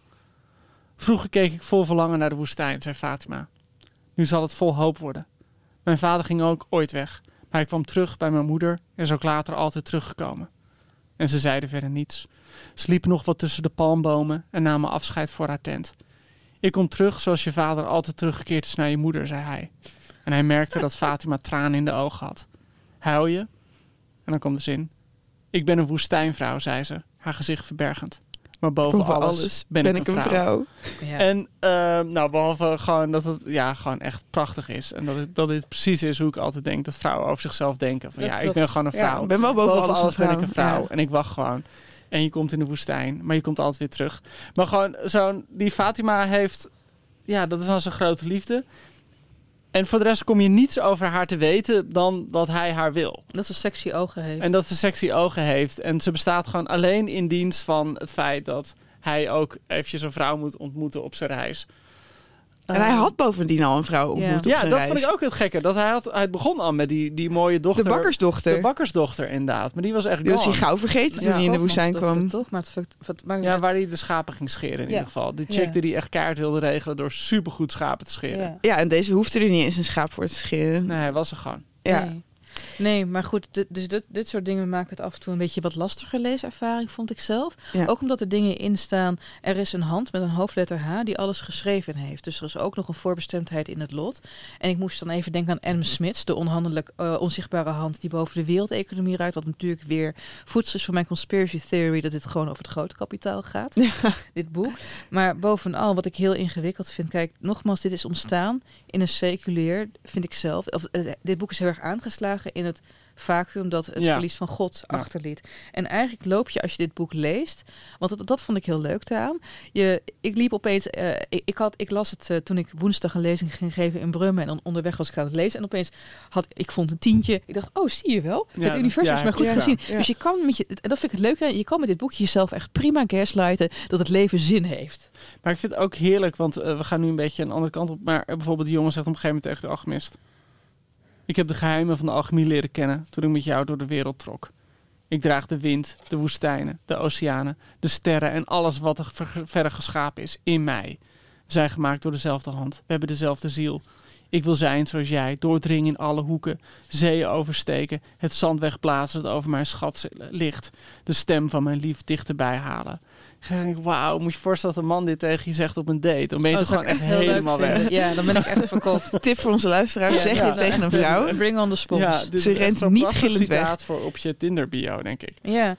Vroeger keek ik vol verlangen naar de woestijn, zei Fatima. Nu zal het vol hoop worden. Mijn vader ging ook ooit weg, hij kwam terug bij mijn moeder en is ook later altijd teruggekomen. En ze zeiden verder niets. Ze liepen nog wat tussen de palmbomen en namen afscheid voor haar tent. Ik kom terug zoals je vader altijd teruggekeerd is naar je moeder, zei hij. En hij merkte dat Fatima tranen in de ogen had. Huil je? En dan komt de zin. Ik ben een woestijnvrouw, zei ze, haar gezicht verbergend. Maar boven, Boven alles, alles ben, ik een vrouw. Ja. En eh, nou, behalve gewoon dat het ja, gewoon echt prachtig is. En dat, het, dat dit precies is hoe ik altijd denk dat vrouwen over zichzelf denken. Van Dat ja, ik ben gewoon een Ja, vrouw. ik ben wel boven, alles, een ben ik een vrouw. Ja. En ik wacht gewoon. En je komt in de woestijn, maar je komt altijd weer terug. Maar gewoon zo'n, die Fatima heeft, ja, dat is dan zijn grote liefde. En voor de rest kom je niets over haar te weten dan dat hij haar wil. Dat ze sexy ogen heeft. En dat ze sexy ogen heeft. En ze bestaat gewoon alleen in dienst van het feit dat hij ook eventjes een vrouw moet ontmoeten op zijn reis. En hij had bovendien al een vrouw ontmoet op Ja, zijn dat reis. vond ik ook het gekke. Dat hij, had, hij begon al met die, die mooie dochter. De bakkersdochter. De bakkersdochter, inderdaad. Maar die was echt Die was hij gauw vergeten toen Ja. hij in de woestijn kwam. Toch? Maar het, maar- Ja, waar hij de schapen ging scheren in Ja. ieder geval. Die chick Ja. die die echt kaart wilde regelen door supergoed schapen te scheren. Ja. Ja, en deze hoefde er niet eens een schaap voor te scheren. Nee, hij was er gewoon. Ja. Nee. Nee, maar goed, dit- dus dit, dit soort dingen maken het af en toe een beetje wat lastiger leeservaring, vond ik zelf. Ja. Ook omdat er dingen in staan. Er is een hand met een hoofdletter H die alles geschreven heeft. Dus er is ook nog een voorbestemdheid in het lot. En ik moest dan even denken aan Adam Smith, de onhandelijk eh, onzichtbare hand die boven de wereldeconomie ruikt. Wat natuurlijk weer voedsel is voor mijn conspiracy theory dat dit gewoon over het grote kapitaal gaat. Dit boek. Maar bovenal, wat ik heel ingewikkeld vind. Kijk, nogmaals, dit is ontstaan in een seculier, vind ik zelf. Of, eh, dit boek is heel erg aangeslagen in het vacuüm dat het Ja. verlies van God Ja. achterliet. En eigenlijk loop je als je dit boek leest, want dat, dat vond ik heel leuk daaraan. Je, ik liep opeens, eh, ik, ik, had, ik las het eh, toen ik woensdag een lezing ging geven in Brummen en dan onderweg was ik aan het lezen en opeens had ik vond een tientje. Ik dacht, oh zie je wel, Ja, het universum is maar goed gezien. Dus je kan met je, en dat vind ik het leuke, je kan met dit boekje jezelf echt prima gaslighten dat het leven zin heeft. Maar ik vind het ook heerlijk, want eh, we gaan nu een beetje een andere kant op. Maar bijvoorbeeld die jongen zegt op een gegeven moment tegen de alchemist. Ik heb de geheimen van de alchemie leren kennen toen ik met jou door de wereld trok. Ik draag de wind, de woestijnen, de oceanen, de sterren en alles wat er ver- verder geschapen is in mij. We zijn gemaakt door dezelfde hand. We hebben dezelfde ziel. Ik wil zijn zoals jij, doordringen in alle hoeken, zeeën oversteken, het zand wegblazen dat over mijn schat ligt, de stem van mijn lief dichterbij halen. Denk ik, wauw, moet je voorstellen dat een man dit tegen je zegt op een date. Dan ben je Oh, toch gewoon echt helemaal weg. Ja, dan ben ik echt verkocht. Tip voor onze luisteraars, Ja, zeg ja. je tegen een vrouw. Bring on the spons. Ja, dit Ze rent niet gillend weg. citaat voor op je Tinder bio, denk ik. Ja.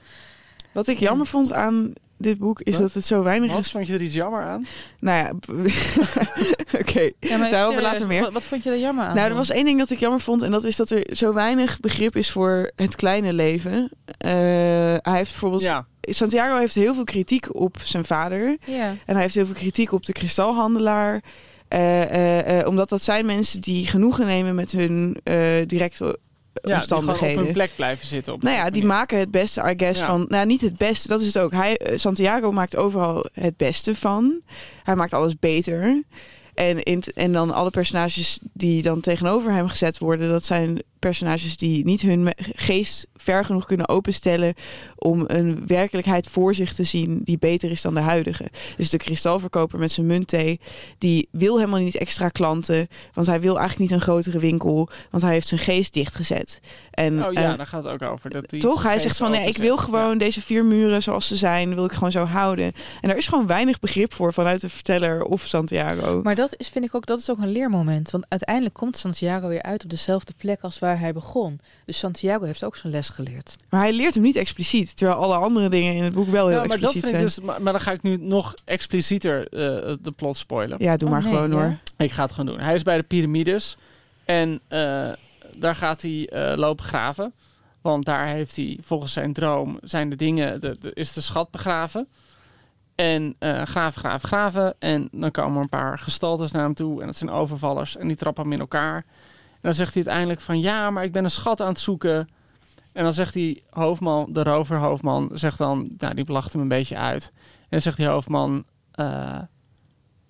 Wat ik jammer vond aan dit boek is Wat? dat het zo weinig Wat is. vond je er iets jammer aan? Nou ja, oké. Ja, maar Daarover serieus, later meer. Wat, wat vond je er jammer aan? Nou, er was één ding dat ik jammer vond. En dat is dat er zo weinig begrip is voor het kleine leven. Eh, hij heeft bijvoorbeeld... Ja. Santiago heeft heel veel kritiek op zijn vader. Ja. En hij heeft heel veel kritiek op de kristalhandelaar. Eh, eh, omdat dat zijn mensen die genoegen nemen met hun eh, directe Ja, omstandigheden. op hun plek blijven zitten. Op Nou ja, die maken het beste, I guess, Ja. van... Nou, niet het beste, dat is het ook. Hij, eh, Santiago maakt overal het beste van. Hij maakt alles beter. En, in, en dan alle personages die dan tegenover hem gezet worden... dat zijn personages die niet hun geest ver genoeg kunnen openstellen... om een werkelijkheid voor zich te zien die beter is dan de huidige. Dus de kristalverkoper met zijn muntthee... die wil helemaal niet extra klanten... want hij wil eigenlijk niet een grotere winkel... want hij heeft zijn geest dichtgezet. En, Oh ja, eh, daar gaat het ook over. Dat die toch? Hij zegt van nee, ik wil gewoon deze vier muren zoals ze zijn, wil ik gewoon zo houden. En daar is gewoon weinig begrip voor vanuit de verteller of Santiago. Maar dat is, vind ik ook, dat is ook een leermoment. Want uiteindelijk komt Santiago weer uit op dezelfde plek als waar hij begon. Dus Santiago heeft ook zijn les geleerd. Maar hij leert hem niet expliciet, terwijl alle andere dingen in het boek wel heel Ja, maar dat expliciet vind ik zijn. dus. Maar, maar dan ga ik nu nog explicieter eh, de plot spoilen. Ja, doe Oh, maar nee, gewoon ja. hoor. Ik ga het gewoon doen. Hij is bij de piramides en eh, daar gaat hij eh, lopen graven. Want daar heeft hij volgens zijn droom zijn de dingen, de, de- is de schat begraven. En eh, graven, graven, graven. En dan komen er een paar gestaltes naar hem toe. En dat zijn overvallers. En die trappen hem in elkaar. Dan zegt hij uiteindelijk van ja, maar ik ben een schat aan het zoeken. En dan zegt die hoofdman, de roverhoofdman, zegt dan, nou die lacht hem een beetje uit. En dan zegt die hoofdman, eh,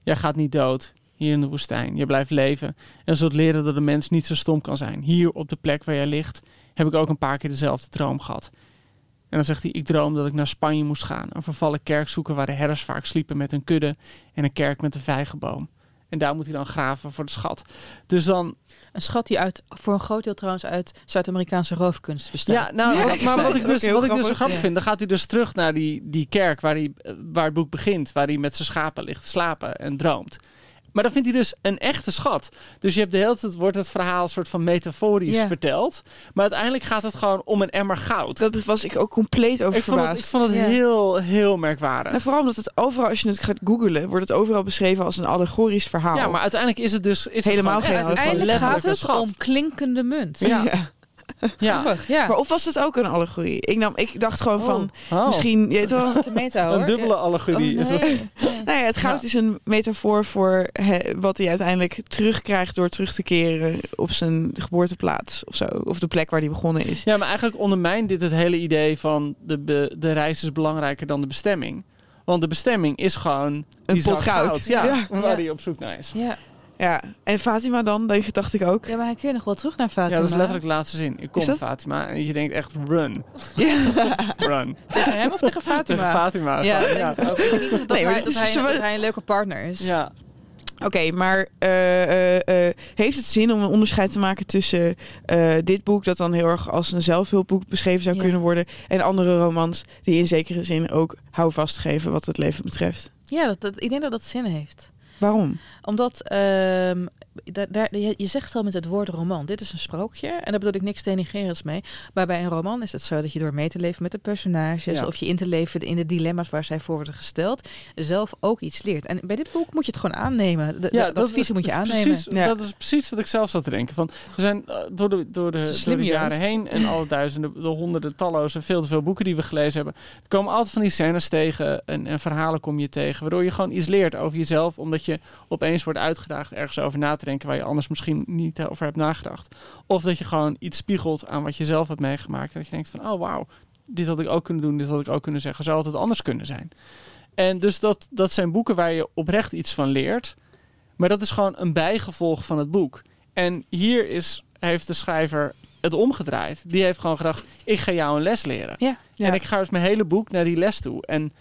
jij gaat niet dood hier in de woestijn. Je blijft leven. En zult leren dat een mens niet zo stom kan zijn. Hier op de plek waar jij ligt, heb ik ook een paar keer dezelfde droom gehad. En dan zegt hij, ik droom dat ik naar Spanje moest gaan. Een vervallen kerk zoeken waar de herders vaak sliepen met hun kudde. En een kerk met een vijgenboom. En daar moet hij dan graven voor de schat. Dus dan, Een schat die uit, voor een groot deel trouwens uit Zuid-Amerikaanse roofkunst bestaat. Ja, nou, Ja, wat, maar wat ik dus, wat ik dus zo grappig. Ja. vind, dan gaat hij dus terug naar die, die kerk waar, hij, waar het boek begint, waar hij met zijn schapen ligt te slapen en droomt. Maar dan vindt hij dus een echte schat. Dus je hebt de hele tijd, wordt het verhaal een soort van metaforisch Ja. verteld. Maar uiteindelijk gaat het gewoon om een emmer goud. Dat was ik ook compleet over ik vond het, ik vond het Ja. heel, heel merkwaardig. En vooral omdat het overal, als je het gaat googlen, wordt het overal beschreven als een allegorisch verhaal. Ja, maar uiteindelijk is het dus is Helemaal het gewoon, geen Uiteindelijk gaat het om klinkende munt. Ja. Ja. Ja. Grappig, ja. Maar of was het ook een allegorie? Ik, nam, ik dacht gewoon van, Oh. misschien, je weet wel, Dat is de meta hoor. Een dubbele allegorie. Oh, is dat. nee. Nou ja, het goud Ja. is een metafoor voor hè, wat hij uiteindelijk terugkrijgt door terug te keren op zijn geboorteplaats of zo. Of de plek waar hij begonnen is. Ja, maar eigenlijk ondermijnt dit het hele idee van de, be- de reis is belangrijker dan de bestemming. Want de bestemming is gewoon Een pot goud. Ja, Ja. waar Ja. hij op zoek naar is. Ja. Ja, en Fatima dan, denk- dacht ik ook. ja, maar hij kun je nog wel terug naar Ja, Fatima. dat is letterlijk de laatste zin. Ik kom? Fatima en je denkt echt run, Ja. run. Tegen hem of tegen Fatima? Tegen Fatima. Ja, ja. ik ook. Ik weet niet dat, Nee, maar hij, dat, is hij, zo- dat hij een leuke partner is. ja. Oké, maar eh, eh, eh, heeft het zin om een onderscheid te maken tussen eh, dit boek, dat dan heel erg als een zelfhulpboek beschreven zou Ja. kunnen worden, en andere romans die in zekere zin ook houvast geven wat het leven betreft? Ja, dat, dat, ik denk dat dat zin heeft. Waarom? Omdat ehm, daar, daar, je, je zegt al met het woord roman, dit is een sprookje. En daar bedoel ik niks denigrerends mee. Maar bij een roman is het zo dat je door mee te leven met de personages... Ja. of je in te leven in de dilemma's waar zij voor worden gesteld... zelf ook iets leert. En bij dit boek moet je het gewoon aannemen. De, Ja, de adviezen moet je aannemen. Precies, Ja. Dat is precies wat ik zelf zat te denken. Van, we zijn eh, door de, door de, door de jaren heen en alle duizenden, de honderden, talloze, veel te veel boeken die we gelezen hebben. Er komen altijd van die scènes tegen en, en verhalen kom je tegen. Waardoor je gewoon iets leert over jezelf. Omdat je opeens wordt uitgedaagd ergens over na te denken waar je anders misschien niet over hebt nagedacht. Of dat je gewoon iets spiegelt aan wat je zelf hebt meegemaakt. Dat je denkt van, oh wauw, dit had ik ook kunnen doen, dit had ik ook kunnen zeggen. Zou het anders kunnen zijn? En dus dat, dat zijn boeken waar je oprecht iets van leert. Maar dat is gewoon een bijgevolg van het boek. En hier is, heeft de schrijver het omgedraaid. Die heeft gewoon gedacht, ik ga jou een les leren. Ja. Ja. En ik ga dus mijn hele boek naar die les toe. En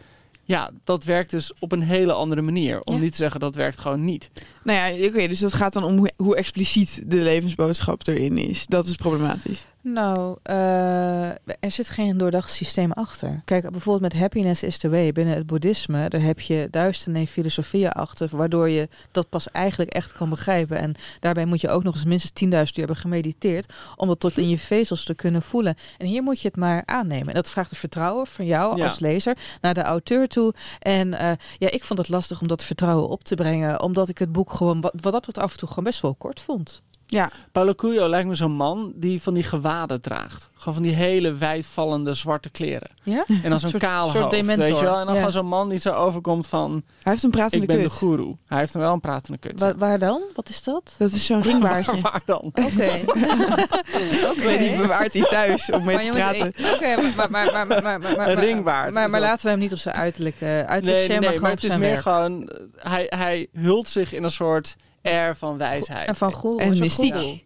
ja, dat werkt dus op een hele andere manier. Om Ja. niet te zeggen, dat werkt gewoon niet. Nou ja, oké, dus dat gaat dan om hoe, hoe expliciet de levensboodschap erin is. Dat is problematisch. Nou, eh, er zit geen doordacht systeem achter. Kijk, bijvoorbeeld met happiness is the way binnen het boeddhisme, daar heb je duizenden filosofieën achter, waardoor je dat pas eigenlijk echt kan begrijpen. En daarbij moet je ook nog eens minstens 10.000 uur hebben gemediteerd om dat tot in je vezels te kunnen voelen. En hier moet je het maar aannemen. En dat vraagt het vertrouwen van jou Ja. als lezer naar de auteur toe. En eh, ja, ik vond het lastig om dat vertrouwen op te brengen, omdat ik het boek gewoon, wat wat dat af en toe gewoon best wel kort vond. Ja, Paulo Coelho lijkt me zo'n man die van die gewaden draagt. Gewoon van die hele wijdvallende zwarte kleren. Ja? En dan zo'n kaal soort hoofd, dementor, weet je wel? En dan ja. gewoon zo'n man die zo overkomt van... hij heeft een pratende ik ben kut. de goeroe. Hij heeft dan wel een pratende kut. Wa- waar dan? Wat is dat? Dat is zo'n ringbaardje. Waar dan? Oké. Oké. Die bewaart hij thuis om mee Maar te jongens, praten. Oké, maar, maar, maar, maar, maar, maar, maar, Een ringbaard Maar, maar laten we hem niet op zijn uiterlijk, uh, uiterlijk Nee, nee, nee, maar het is meer werk. gewoon... eh, Hij, hij hult zich in een soort air van wijsheid. En van goeroe. En mystiek. goeroe.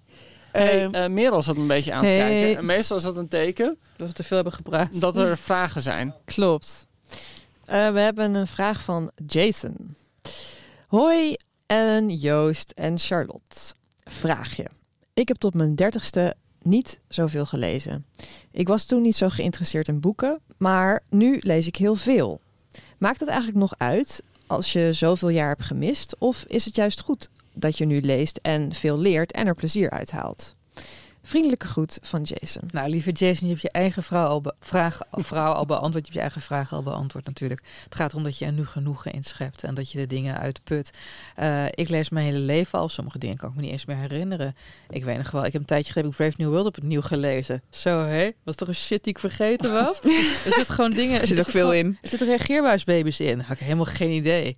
Hey, Merel zat een beetje aan te Hey. kijken. En meestal is dat een teken Dat we te veel hebben gepraat. dat er vragen zijn. Klopt. Eh, we hebben een vraag van Jason. Hoi Ellen, Joost en Charlotte. Vraagje. Ik heb tot mijn dertigste niet zoveel gelezen. Ik was toen niet zo geïnteresseerd in boeken, maar nu lees ik heel veel. Maakt het eigenlijk nog uit als je zoveel jaar hebt gemist? Of is het juist goed dat je nu leest en veel leert en er plezier uit haalt? Vriendelijke groet van Jason. Nou, lieve Jason, je hebt je eigen vrouw al, vraag, vrouw al beantwoord. Je hebt je eigen vraag al beantwoord natuurlijk. Het gaat erom dat je er nu genoegen in schept en dat je de dingen uitput. Eh, ik lees mijn hele leven al. Sommige dingen kan ik me niet eens meer herinneren. Ik weet nog wel, ik heb een tijdje geleden Brave New World op het nieuw gelezen. Zo, hé? Was toch een shit die ik vergeten was? er zit gewoon dingen... er zit ook veel in. Er zitten reageerbuisbaby's in. Had ik helemaal geen idee.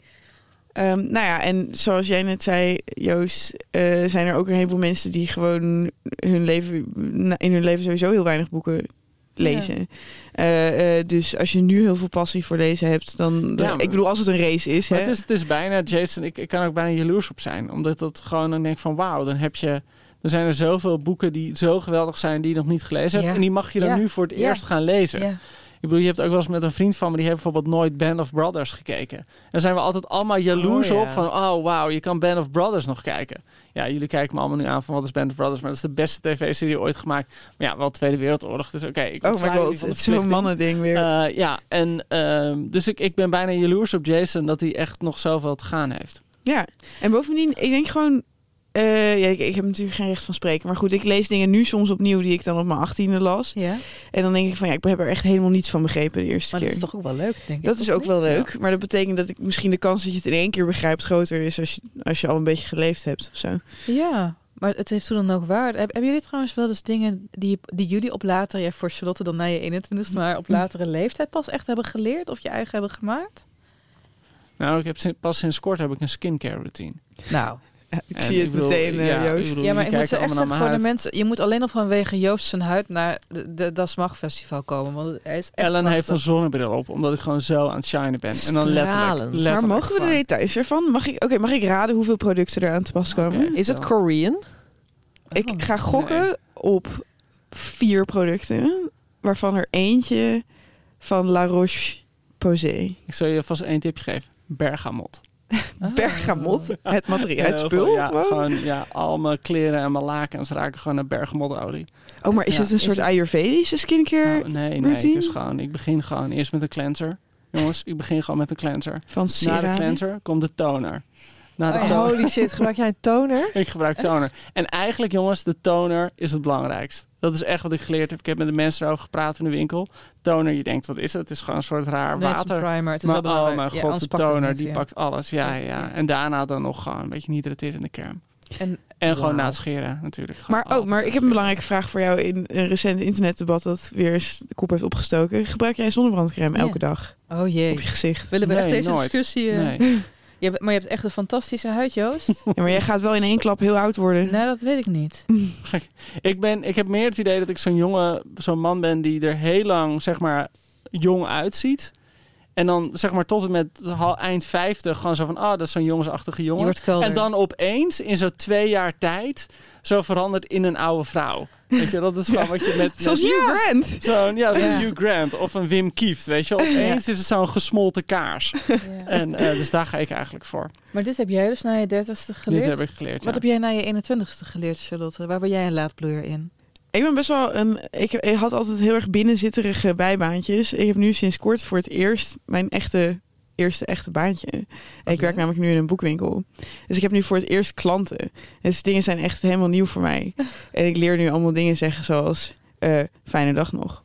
Ehm, nou ja, en zoals jij net zei, Joost, eh, zijn er ook een heleboel mensen die gewoon hun leven, in hun leven sowieso heel weinig boeken lezen. Eh, eh, dus als je nu heel veel passie voor lezen hebt, dan. Ja, maar- ik bedoel, als het een race is. Hè? het is, het is bijna, Jason, ik, ik kan ook bijna jaloers op zijn. Omdat dat gewoon, dan denk ik van wauw, dan heb je... Er zijn er zoveel boeken die zo geweldig zijn die je nog niet gelezen hebt. En die mag je dan Ja. nu voor het Ja. eerst gaan lezen. Ik bedoel, je hebt ook wel eens met een vriend van me, die heeft bijvoorbeeld nooit Band of Brothers gekeken. En daar zijn we altijd allemaal jaloers Oh, ja. op van, oh wauw, je kan Band of Brothers nog kijken. Ja, jullie kijken me allemaal nu aan van wat is Band of Brothers, maar dat is de beste tv-serie ooit gemaakt. Maar ja, wel Tweede Wereldoorlog, dus oké. ik Oh my god, het is zo'n mannending weer. Eh, ja, en ehm, dus ik, ik ben bijna jaloers op Jason dat hij echt nog zoveel te gaan heeft. Ja, en bovendien, ik denk gewoon. Eh, ja, ik, ik heb natuurlijk geen recht van spreken. Maar goed, ik lees dingen nu soms opnieuw die ik dan op mijn achttiende las. Ja, En dan denk ik van ja, ik heb er echt helemaal niets van begrepen de eerste maar dat keer. is toch ook wel leuk, denk ik. Dat is ook niet? wel leuk. Maar dat betekent dat ik misschien de kans dat je het in één keer begrijpt groter is als je, als je al een beetje geleefd hebt of zo. Ja, maar het heeft toen dan ook waarde. Heb- Hebben jullie trouwens wel eens dingen die, die jullie op later, ja voor Charlotte dan na je 21ste, maar op latere leeftijd pas echt hebben geleerd of je eigen hebben gemaakt? Nou, ik heb pas sinds kort heb ik een skincare routine. Nou, Ik En zie het ik bedoel, meteen, eh, ja, Joost. bedoel, ja, maar ik moet ze echt allemaal zeggen naar voor de mensen, je moet alleen al vanwege Joost zijn huid naar de, de Das Mag Festival komen, want hij is echt Ellen heeft een zonnebril op, omdat ik gewoon zo aan het shinen ben. En dan letterlijk. Letterlijk Maar mogen we de details ervan? Mag ik, oké, mag ik raden hoeveel producten er aan te pas komen? Is het. Korean? Ik Oh, ga gokken op vier producten, waarvan er eentje van La Roche-Posay. Ik zal je vast één tipje geven. Bergamot. Oh. Bergamot, het materiaal, het spul. Ja, gewoon. gewoon, ja, al mijn kleren en mijn lakens raken gewoon naar bergamotolie. Oh, maar is Ja, het een soort het- Ayurvedische skincare Nou, nee, nee, het is gewoon, ik begin gewoon eerst met een cleanser. Jongens, ik begin gewoon met een cleanser. van Na de cleanser komt de toner. Na de Oh toner. Holy shit, gebruik jij een toner? Ik gebruik toner. En eigenlijk, jongens, de toner is het belangrijkst. Dat is echt wat ik geleerd heb. Ik heb met de mensen erover gepraat in de winkel. Toner, je denkt, wat is het? Het is gewoon een soort raar Nee, het is een water. primer. Het is Maar wel oh mijn god, de toner, niet, die ja. pakt alles. Ja, ja. En daarna dan nog gewoon een beetje hydraterende kern. En, En gewoon na het scheren natuurlijk. Gewoon Maar, oh, maar ik heb een belangrijke vraag voor jou in een recent internetdebat dat weer eens de kop heeft opgestoken. Gebruik jij zonnebrandcrème Ja. elke dag oh jee. op je gezicht? Willen we echt deze nooit. discussie... eh, Nee. Je hebt, maar je hebt echt een fantastische huid, Joost? Ja, maar jij gaat wel in één klap heel oud worden. nee, dat weet ik niet. Ik, ben, ik heb meer het idee dat ik zo'n jonge, zo'n man ben die er heel lang, zeg maar, jong uitziet. En dan zeg maar tot en met eind 50 gewoon zo van, ah, dat is zo'n jongensachtige jongen. En dan opeens in zo'n twee jaar tijd zo verandert in een oude vrouw. Weet je, dat is gewoon wat je met... Zoals met- Hugh Grant. Zo'n ja, zo'n Ja. Hugh Grant of een Wim Kieft, weet je. Opeens is het zo'n gesmolten kaars. Ja. En eh, dus daar ga ik eigenlijk voor. Maar dit heb jij dus na je dertigste geleerd? Dit heb ik geleerd, Wat heb jij na je 21ste geleerd, Charlotte? Waar ben jij een laadbloeier in? Ik ben best wel een. Ik, ik had altijd heel erg binnenzitterige bijbaantjes. Ik heb nu sinds kort voor het eerst mijn echte eerste echte baantje. ik werk namelijk nu in een boekwinkel. Dus ik heb nu voor het eerst klanten. Dus dingen zijn echt helemaal nieuw voor mij. en ik leer nu allemaal dingen zeggen zoals eh, fijne dag nog.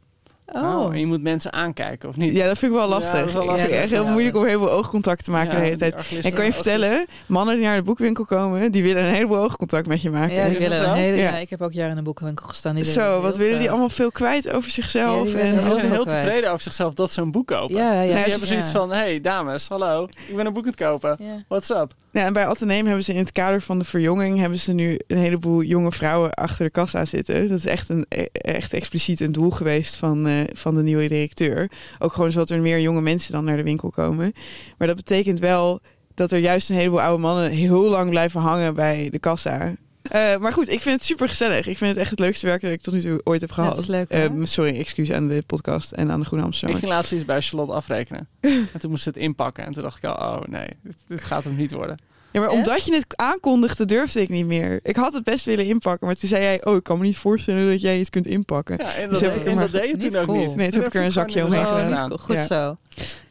Oh. en je moet mensen aankijken, of niet? Ja, dat vind ik wel Ja, lastig. dat is wel ik lastig. echt heel Ja. moeilijk om heel veel oogcontact te maken Ja, de hele tijd. En kan je vertellen, mannen die naar de boekwinkel komen, die willen een heleboel oogcontact met je maken. Ja, die willen een hele, ja. Ja. ik heb ook jaren in een boekenwinkel gestaan. Die Zo, wat willen die allemaal veel kwijt over Ja, zichzelf? en Ze heel zijn heel kwijt. tevreden over zichzelf dat ze een boek kopen. Ja, ja, Dus Ja, die hebben zoiets ja. van, hey dames, hallo, ik ben een boek aan het kopen. Ja. What's up? Ja, en bij Atheneum hebben ze in het kader van de verjonging hebben ze nu een heleboel jonge vrouwen achter de kassa zitten. Dat is echt, een, e- echt expliciet een doel geweest van, eh, van de nieuwe directeur. Ook gewoon zodat er meer jonge mensen dan naar de winkel komen. Maar dat betekent wel dat er juist een heleboel oude mannen heel lang blijven hangen bij de kassa. Eh, maar goed, ik vind het super gezellig. Ik vind het echt het leukste werk dat ik tot nu toe ooit heb Ja, gehad. dat is leuk, hè? Eh, sorry, excuus aan de podcast en aan de Groene Ik Amsterdam. ging laatst iets bij Charlotte afrekenen. en toen moest ze het inpakken. En toen dacht ik al, oh nee, dit, dit gaat hem niet worden. Ja, maar Echt? omdat je het aankondigde, durfde ik niet meer. Ik had het best willen inpakken, maar toen zei jij... oh, ik kan me niet voorstellen dat jij iets kunt inpakken. Ja, en Dus dat, heb deed- ik en maar- dat deed je Niet toen ook cool. niet. Nee, toen heb ik er een zakje omheen gedaan. Oh, gedaan. niet cool. Goed Ja. zo.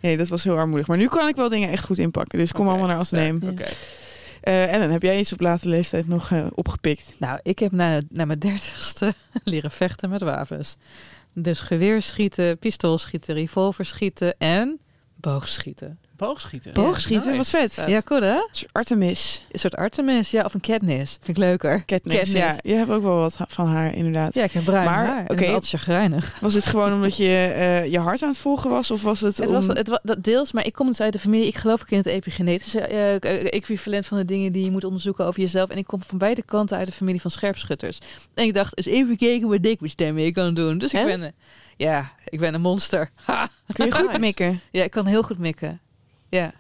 Nee, dat was heel armoedig. Maar nu kan ik wel dingen echt goed inpakken. Dus kom allemaal naar Asneem. sterk. Oké. Eh Ellen, heb jij iets op late leeftijd nog eh, opgepikt? Nou, ik heb na, na mijn dertigste leren vechten met wapens. Dus geweerschieten, pistoolschieten, revolverschieten en boogschieten. Boogschieten. Boogschieten, nice. wat vet. Ja, cool hè? Een soort Artemis. Een soort Artemis, ja, of een Katniss. Vind ik leuker. Katniss. Katniss. Ja, je hebt ook wel wat van haar, inderdaad. Ja, ik heb bruin Maar, haar. ik ben altijd chagrijnig. Was het gewoon omdat je eh, je hart aan het volgen was? Of was het, Het om... was, het was dat deels, maar ik kom dus uit de familie. Ik geloof ook in het epigenetische eh, eh, equivalent van de dingen die je moet onderzoeken over jezelf. En ik kom van beide kanten uit de familie van scherpschutters. En ik dacht, eens even kijken wat ik met stem mee kan doen. Dus ik En? ben, ja, ik ben een monster. Ha. Kun je goed mikken? Ja, ik kan heel goed mikken. Ja,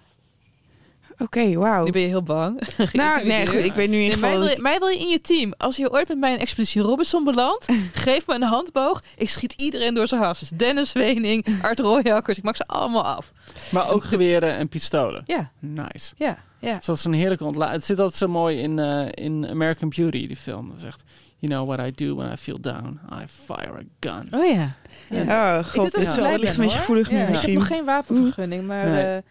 Oké, wauw. nu ben je heel bang. Nou, nee, goed. Ik weet nu in Nee, mij, geval... wil dat je, mij wil je in je team. Als je ooit met mij een expeditie Robinson belandt, geef me een handboog. Ik schiet iedereen door zijn hals. Dus Dennis Wening, Art Royakkers, ik maak ze allemaal af. Maar ook geweren en pistolen. Ja, Nice. ja, ja. Dus dat is een heerlijke ontla. Het zit altijd zo mooi in, eh, in American Beauty, die film. Dat zegt, you know what I do when I feel down? I fire a gun. Oh ja. ja. Oh, god. ik dit is wel beetje gevoelig nu ja, Ik misschien. heb nog geen wapenvergunning, maar Nee. eh,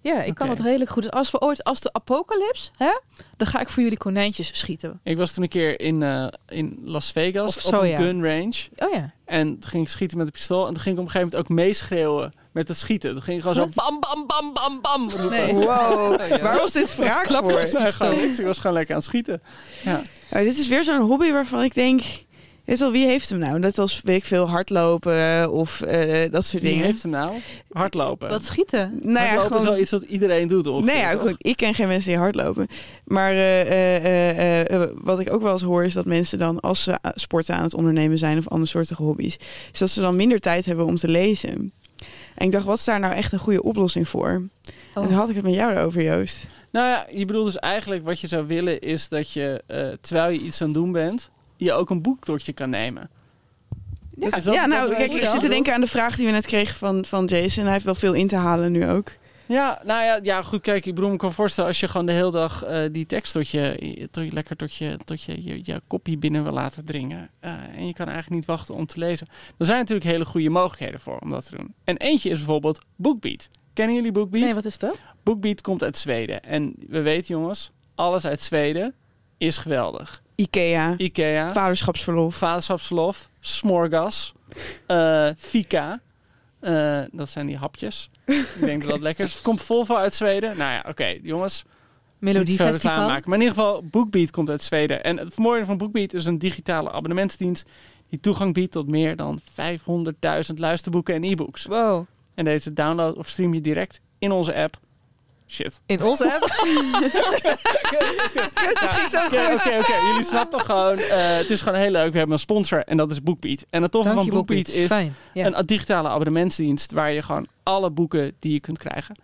ja, ik kan het redelijk goed. Als we ooit, als de apocalyps, hè, dan ga ik voor jullie konijntjes schieten. Ik was toen een keer in, eh, in Las Vegas Of op zo, een ja. gun range. Oh ja. En toen ging ik schieten met een pistool. En toen ging ik op een gegeven moment ook meeschreeuwen met het schieten. Toen ging ik gewoon zo bam, bam, bam, bam, bam. Nee. Wow, Oh, ja. waar was dit vraag voor? Ik was gewoon lekker aan het schieten. Ja. Oh, dit is weer zo'n hobby waarvan ik denk... Weet wel, wie heeft hem nou? Net als, weet ik veel, hardlopen of eh, dat soort Wie dingen. heeft hem nou? Hardlopen. Wat schieten? Nou ja, Hardlopen is gewoon... wel iets dat iedereen doet ongeveer, Nee, ja, toch? goed. Ik ken geen mensen die hardlopen. Maar eh, eh, eh, eh, wat ik ook wel eens hoor is dat mensen dan als ze sporten aan het ondernemen zijn of andere soorten hobby's, is dat ze dan minder tijd hebben om te lezen. En ik dacht, wat is daar nou echt een goede oplossing voor? Oh. En toen had ik het met jou erover, Joost. Nou ja, je bedoelt dus eigenlijk wat je zou willen is dat je, eh, terwijl je iets aan het doen bent, je ook een boek tot je kan nemen. Ja, ja nou, dat- kijk, ik zit te denken aan de vraag die we net kregen van, van Jason. Hij heeft wel veel in te halen nu ook. Ja, nou ja, ja, goed, kijk, ik bedoel, ik kan voorstellen als je gewoon de hele dag eh, die tekst tot je, tot je lekker tot je, tot je, je, je kopie binnen wil laten dringen. eh, en je kan eigenlijk niet wachten om te lezen. Er zijn natuurlijk hele goede mogelijkheden voor om dat te doen. En eentje is bijvoorbeeld BookBeat. Kennen jullie BookBeat? Nee, wat is dat? BookBeat komt uit Zweden. En we weten, jongens, alles uit Zweden is geweldig. Ikea, Ikea, vaderschapsverlof. vaderschapsverlof, smorgas, eh fika. Eh, dat zijn die hapjes. ik denk dat dat lekker is. Komt Volvo uit Zweden? Nou ja, oké, jongens. niet veel reclame Melodiefestival. maken. Maar in ieder geval, BookBeat komt uit Zweden. En het mooie van BookBeat is een digitale abonnementsdienst die toegang biedt tot meer dan 500.000 luisterboeken en e-books. Wow. En deze download of stream je direct in onze app Shit. In onze app? Oké, oké, oké. Jullie snappen gewoon. eh, het is gewoon heel leuk. We hebben een sponsor en dat is BookBeat. En het toffe Dank van BookBeat BookBeat. is Fijn. Ja. een digitale abonnementsdienst waar je gewoon alle boeken die je kunt krijgen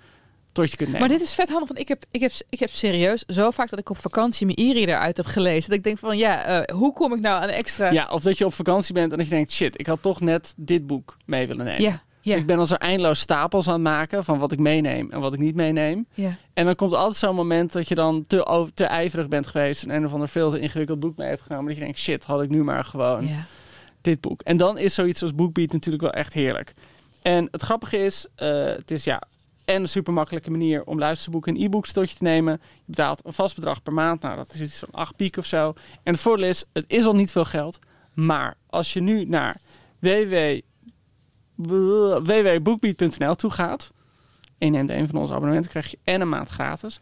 tot je kunt nemen. Maar dit is vet handig, want ik heb, ik, heb, ik heb serieus zo vaak dat ik op vakantie mijn e-reader uit heb gelezen. Dat ik denk van, ja, eh, hoe kom ik nou aan extra... Ja, of dat je op vakantie bent en dat je denkt, shit, ik had toch net dit boek mee willen nemen. ja, ja. Ik ben als er eindeloos stapels aan het maken van wat ik meeneem en wat ik niet meeneem. ja. En dan komt altijd zo'n moment dat je dan te, over, te ijverig bent geweest en een of ander veel te ingewikkeld boek mee hebt genomen. Dat je denkt, shit, had ik nu maar gewoon ja. dit boek. En dan is zoiets als BookBeat natuurlijk wel echt heerlijk. En het grappige is, eh, het is ja, en een super makkelijke manier om luisterboeken en e-books tot je te nemen. Je betaalt een vast bedrag per maand. Nou, dat is iets van 8 piek of zo. En het voordeel is, het is al niet veel geld. Maar als je nu naar www www.bookbeat.nl toe gaat en neemt een van onze abonnementen, krijg je en een maand gratis.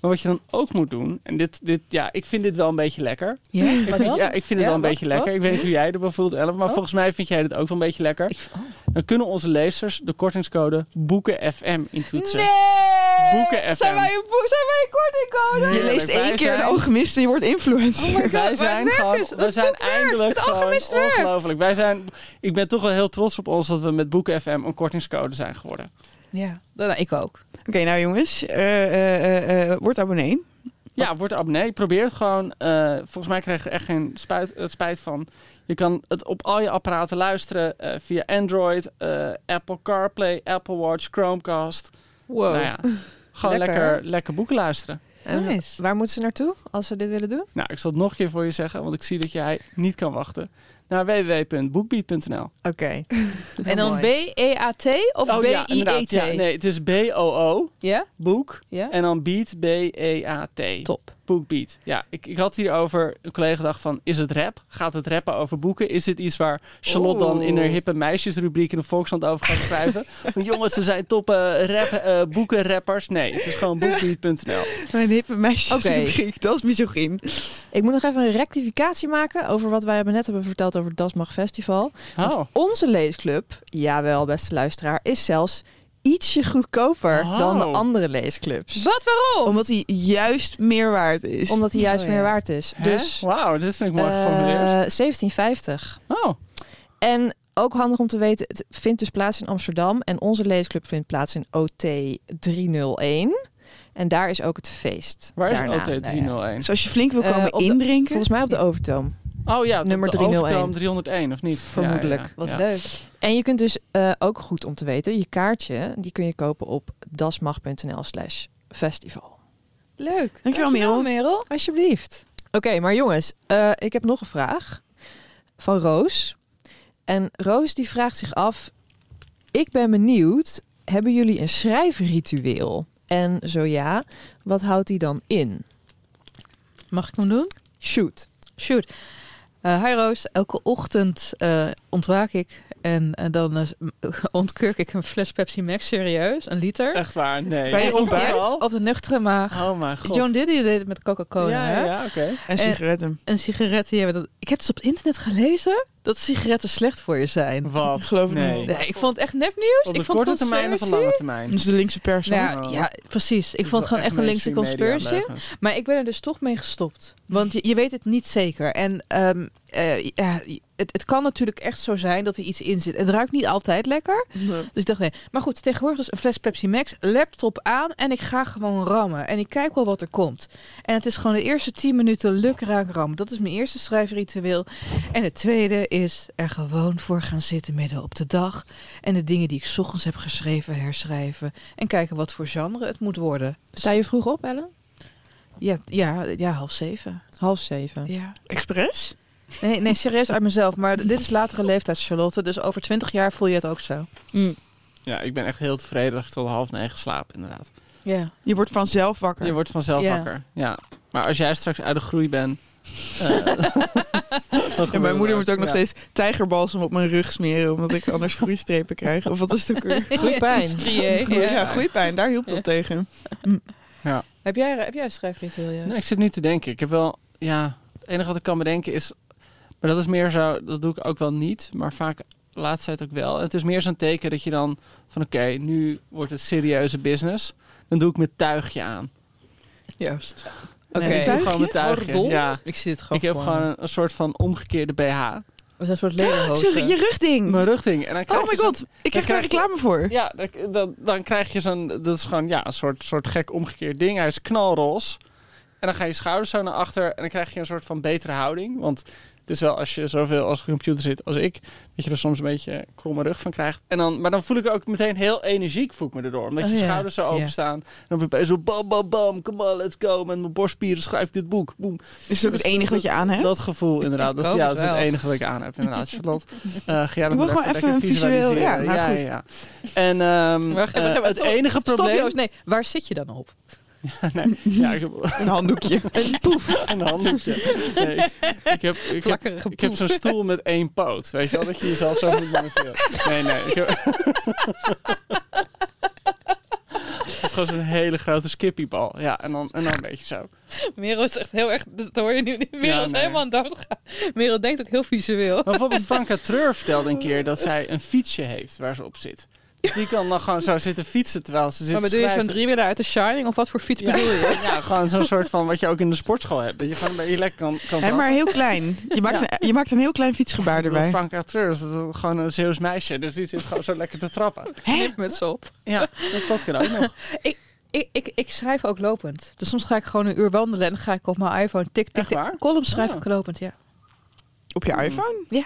Maar wat je dan ook moet doen, en dit, dit, ja, ik vind dit wel een beetje lekker. Ja, Ik wat vind, ja, ik vind het Ja, wel een wat- beetje lekker. wat? Ik weet niet hoe jij ervan voelt, Ellen, maar Oh. volgens mij vind jij dit ook wel een beetje lekker. Ik, oh. Dan kunnen onze lezers de kortingscode BoekenFM intoetsen. Nee! Boeken FM. Zijn wij een boek? Zijn wij een kortingcode? Je leest één keer zijn- de alchemist en je wordt influencer. Oh my god, wij zijn gewoon, dus. we zijn eindelijk ongelooflijk. Wij zijn, ik ben toch wel heel trots op ons dat we met Boeken FM een kortingscode zijn geworden. Ja, ik ook. Oké, nou jongens, eh, eh, eh, eh, word abonnee. Ja, word abonnee. Probeer het gewoon. Eh, volgens mij krijg je er echt geen spijt, eh, spijt van. Je kan het op al je apparaten luisteren eh, via Android, eh, Apple CarPlay, Apple Watch, Chromecast. Wow. Nou ja, gewoon Lekker. lekker, lekker, boeken luisteren. En Nice. waar moeten ze naartoe als ze dit willen doen? Nou, ik zal het nog een keer voor je zeggen, want ik zie dat jij niet kan wachten. Naar www.bookbeat.nl. Oké. En dan. B-E-A-T of Oh B-I-E-T? Ja, nee, het is B-O-O, Ja? boek, Ja? en dan beat, B-E-A-T. Top. Bookbeat. Ja, ik, ik had hierover een collega dacht van, is het rap? Gaat het rappen over boeken? Is dit iets waar Charlotte dan in haar hippe meisjesrubriek in de Volkskrant over gaat schrijven? van jongens, ze zijn top eh, rap, eh, boekenrappers. Nee, het is gewoon bookbeat.nl. Mijn hippe meisjes Oké. dat is misogyn. Ik moet nog even een rectificatie maken over wat wij net hebben verteld over het Dasmag Festival. Oh, Onze leesclub, jawel beste luisteraar, is zelfs ietsje goedkoper Oh. dan de andere leesclubs. Wat, waarom? Omdat hij juist meer waard is. Omdat hij juist Oh, ja. meer waard is. Hè? Dus wauw, dit vind ik mooi eh, geformuleerd. 17,50. Oh, En ook handig om te weten, het vindt dus plaats in Amsterdam. En onze leesclub vindt plaats in OT 301. En daar is ook het feest. waar is daarna. OT 301? Dus als je flink wil Eh, komen de- indrinken. Volgens mij op de Overtoom. Oh ja, Nummer de 301. Overtoom 301 of niet? Vermoedelijk. Ja, ja, Wat ja. leuk. En je kunt dus eh, ook goed om te weten, je kaartje, die kun je kopen op dasmag.nl slash festival. Leuk. Dankjewel, Merel. Merel. Alsjeblieft. Oké, maar jongens, eh, ik heb nog een vraag van Roos. En Roos die vraagt zich af, ik ben benieuwd, hebben jullie een schrijfritueel? En zo ja, wat houdt die dan in? Mag ik hem doen? Shoot. Shoot. Eh hi Roos, elke ochtend eh, ontwaak ik en, en dan eh, ontkurk ik een fles Pepsi Max serieus, een liter. Echt waar? Nee. Bij je ontbijt? Op de nuchtere maag. Oh mijn god. John Diddy deed het met Coca-Cola. ja, hè? ja, ja, oké. En sigaretten. En sigaretten, ja, dat, ik heb dus op het internet gelezen dat sigaretten slecht voor je zijn. Wat? Geloof ik nee. niet. Nee, ik vond het echt nepnieuws. Op ik vond korte het termijn of conspiracy. lange termijn? Is de linkse pers. Nou, Oh. ja, ja, precies. Ik Dat vond het gewoon echt een linkse leugens. Maar ik ben er dus toch mee gestopt. Want je, je weet het niet zeker. En ehm, eh, ja, het, het kan natuurlijk echt zo zijn dat er iets in zit. Het ruikt niet altijd lekker. Dus ik dacht nee. Maar goed, tegenwoordig dus een fles Pepsi Max, laptop aan en ik ga gewoon rammen. En ik kijk wel wat er komt. En het is gewoon de eerste 10 minuten lukraak rammen. Dat is mijn eerste schrijfritueel. En het tweede is er gewoon voor gaan zitten midden op de dag. En de dingen die ik 's ochtends heb geschreven herschrijven. En kijken wat voor genre het moet worden. Sta je vroeg op, Ellen? Ja, ja, ja half zeven. Half zeven. Ja. Express? Nee, nee, serieus uit mezelf. Maar dit is latere leeftijd, Charlotte. Dus over twintig jaar voel je het ook zo. Ja, ik ben echt heel tevreden dat ik tot half negen slaap, inderdaad. Ja. Je wordt vanzelf wakker. Je wordt vanzelf Ja. wakker. Ja. Maar als jij straks uit de groei bent... eh, En mijn moeder moet ook nog Ja. steeds tijgerbalsem op mijn rug smeren, omdat ik anders groeistrepen krijg. Of wat is het ook weer? Groeipijn. Strié. Ja, Ja. groeipijn, daar hielp dat tegen. Heb jij, heb jij een schrijfritueel, juist? Nee, ik zit nu te denken. Ik heb wel... Ja, het enige wat ik kan bedenken is... Maar dat is meer zo... Dat doe ik ook wel niet. Maar vaak de laatste tijd ook wel. Het is meer zo'n teken dat je dan... Van oké, nu wordt het serieuze business. dan doe ik mijn tuigje aan. Juist. Oké. gewoon mijn Tuigje? Ja. Ik zie het gewoon Ik heb gewoon een, een soort van omgekeerde BH. Dat is een soort je rugding. Mijn rugding. En dan krijg Oh my god, ik krijg daar je- reclame voor. Ja, dan, dan, dan krijg je zo'n... Dat is gewoon ja, een soort, soort gek omgekeerd ding. Hij is knalroze. En dan ga je schouders zo naar achter. En dan krijg je een soort van betere houding. Want het is wel als je zoveel als een computer zit als ik... dat je er soms een beetje kromme rug van krijgt. En dan, maar dan voel ik ook meteen heel energiek voel ik me erdoor. Omdat Oh, je ja. schouders zo Ja. openstaan. En dan ben je zo bam, bam, bam. Come on, let's go. Met mijn borstspieren schrijf dit boek. Boom. Is het ook het enige wat je aan hebt? Dat gevoel inderdaad. Dat is, ja, dat is het enige wat ik aan heb inderdaad, Charlotte. Eh ga jij Ik dat wil maar gewoon even een visueel- visualiseren. ja, ja, ja, ja. En ehm, eh, het stop. enige Stop, probleem... Joost. Nee, waar zit je dan op? nee, ja, ik heb Een handdoekje. een poef. Een handdoekje. Nee, ik heb, ik heb, ik heb zo'n stoel met één poot. Weet je wel, dat je jezelf zo moet manoeuvreren. Nee, nee. Ik heb, gewoon zo'n hele grote skippiebal. Ja, en dan, en dan een beetje zo. Merel is echt heel erg... Dat hoor je nu niet. Merel Ja, is nee. helemaal aan het. Merel denkt ook heel visueel. Maar bijvoorbeeld Franka Treur vertelde een keer dat zij een fietsje heeft waar ze op zit. Dus die kan dan gewoon zo zitten fietsen terwijl ze zit Maar bedoel je zo'n driewieler uit de Shining? Of wat voor fiets Ja. bedoel je? Ja, gewoon zo'n soort van wat je ook in de sportschool hebt. Dat je gewoon een beetje lekker kan, kan maar heel klein. Je maakt, een, je maakt een heel klein fietsgebaar erbij. Franka Treur is gewoon een Zeeuws meisje. Dus die zit gewoon zo lekker te trappen. Knip met ze op. Ja, dat, dat kan ook nog. Ik, ik, ik schrijf ook lopend. Dus soms ga ik gewoon een uur wandelen en dan ga ik op mijn iPhone tik, tik, Echt tik. waar? Columns schrijf Oh. ik lopend, ja. Op je iPhone? Ja.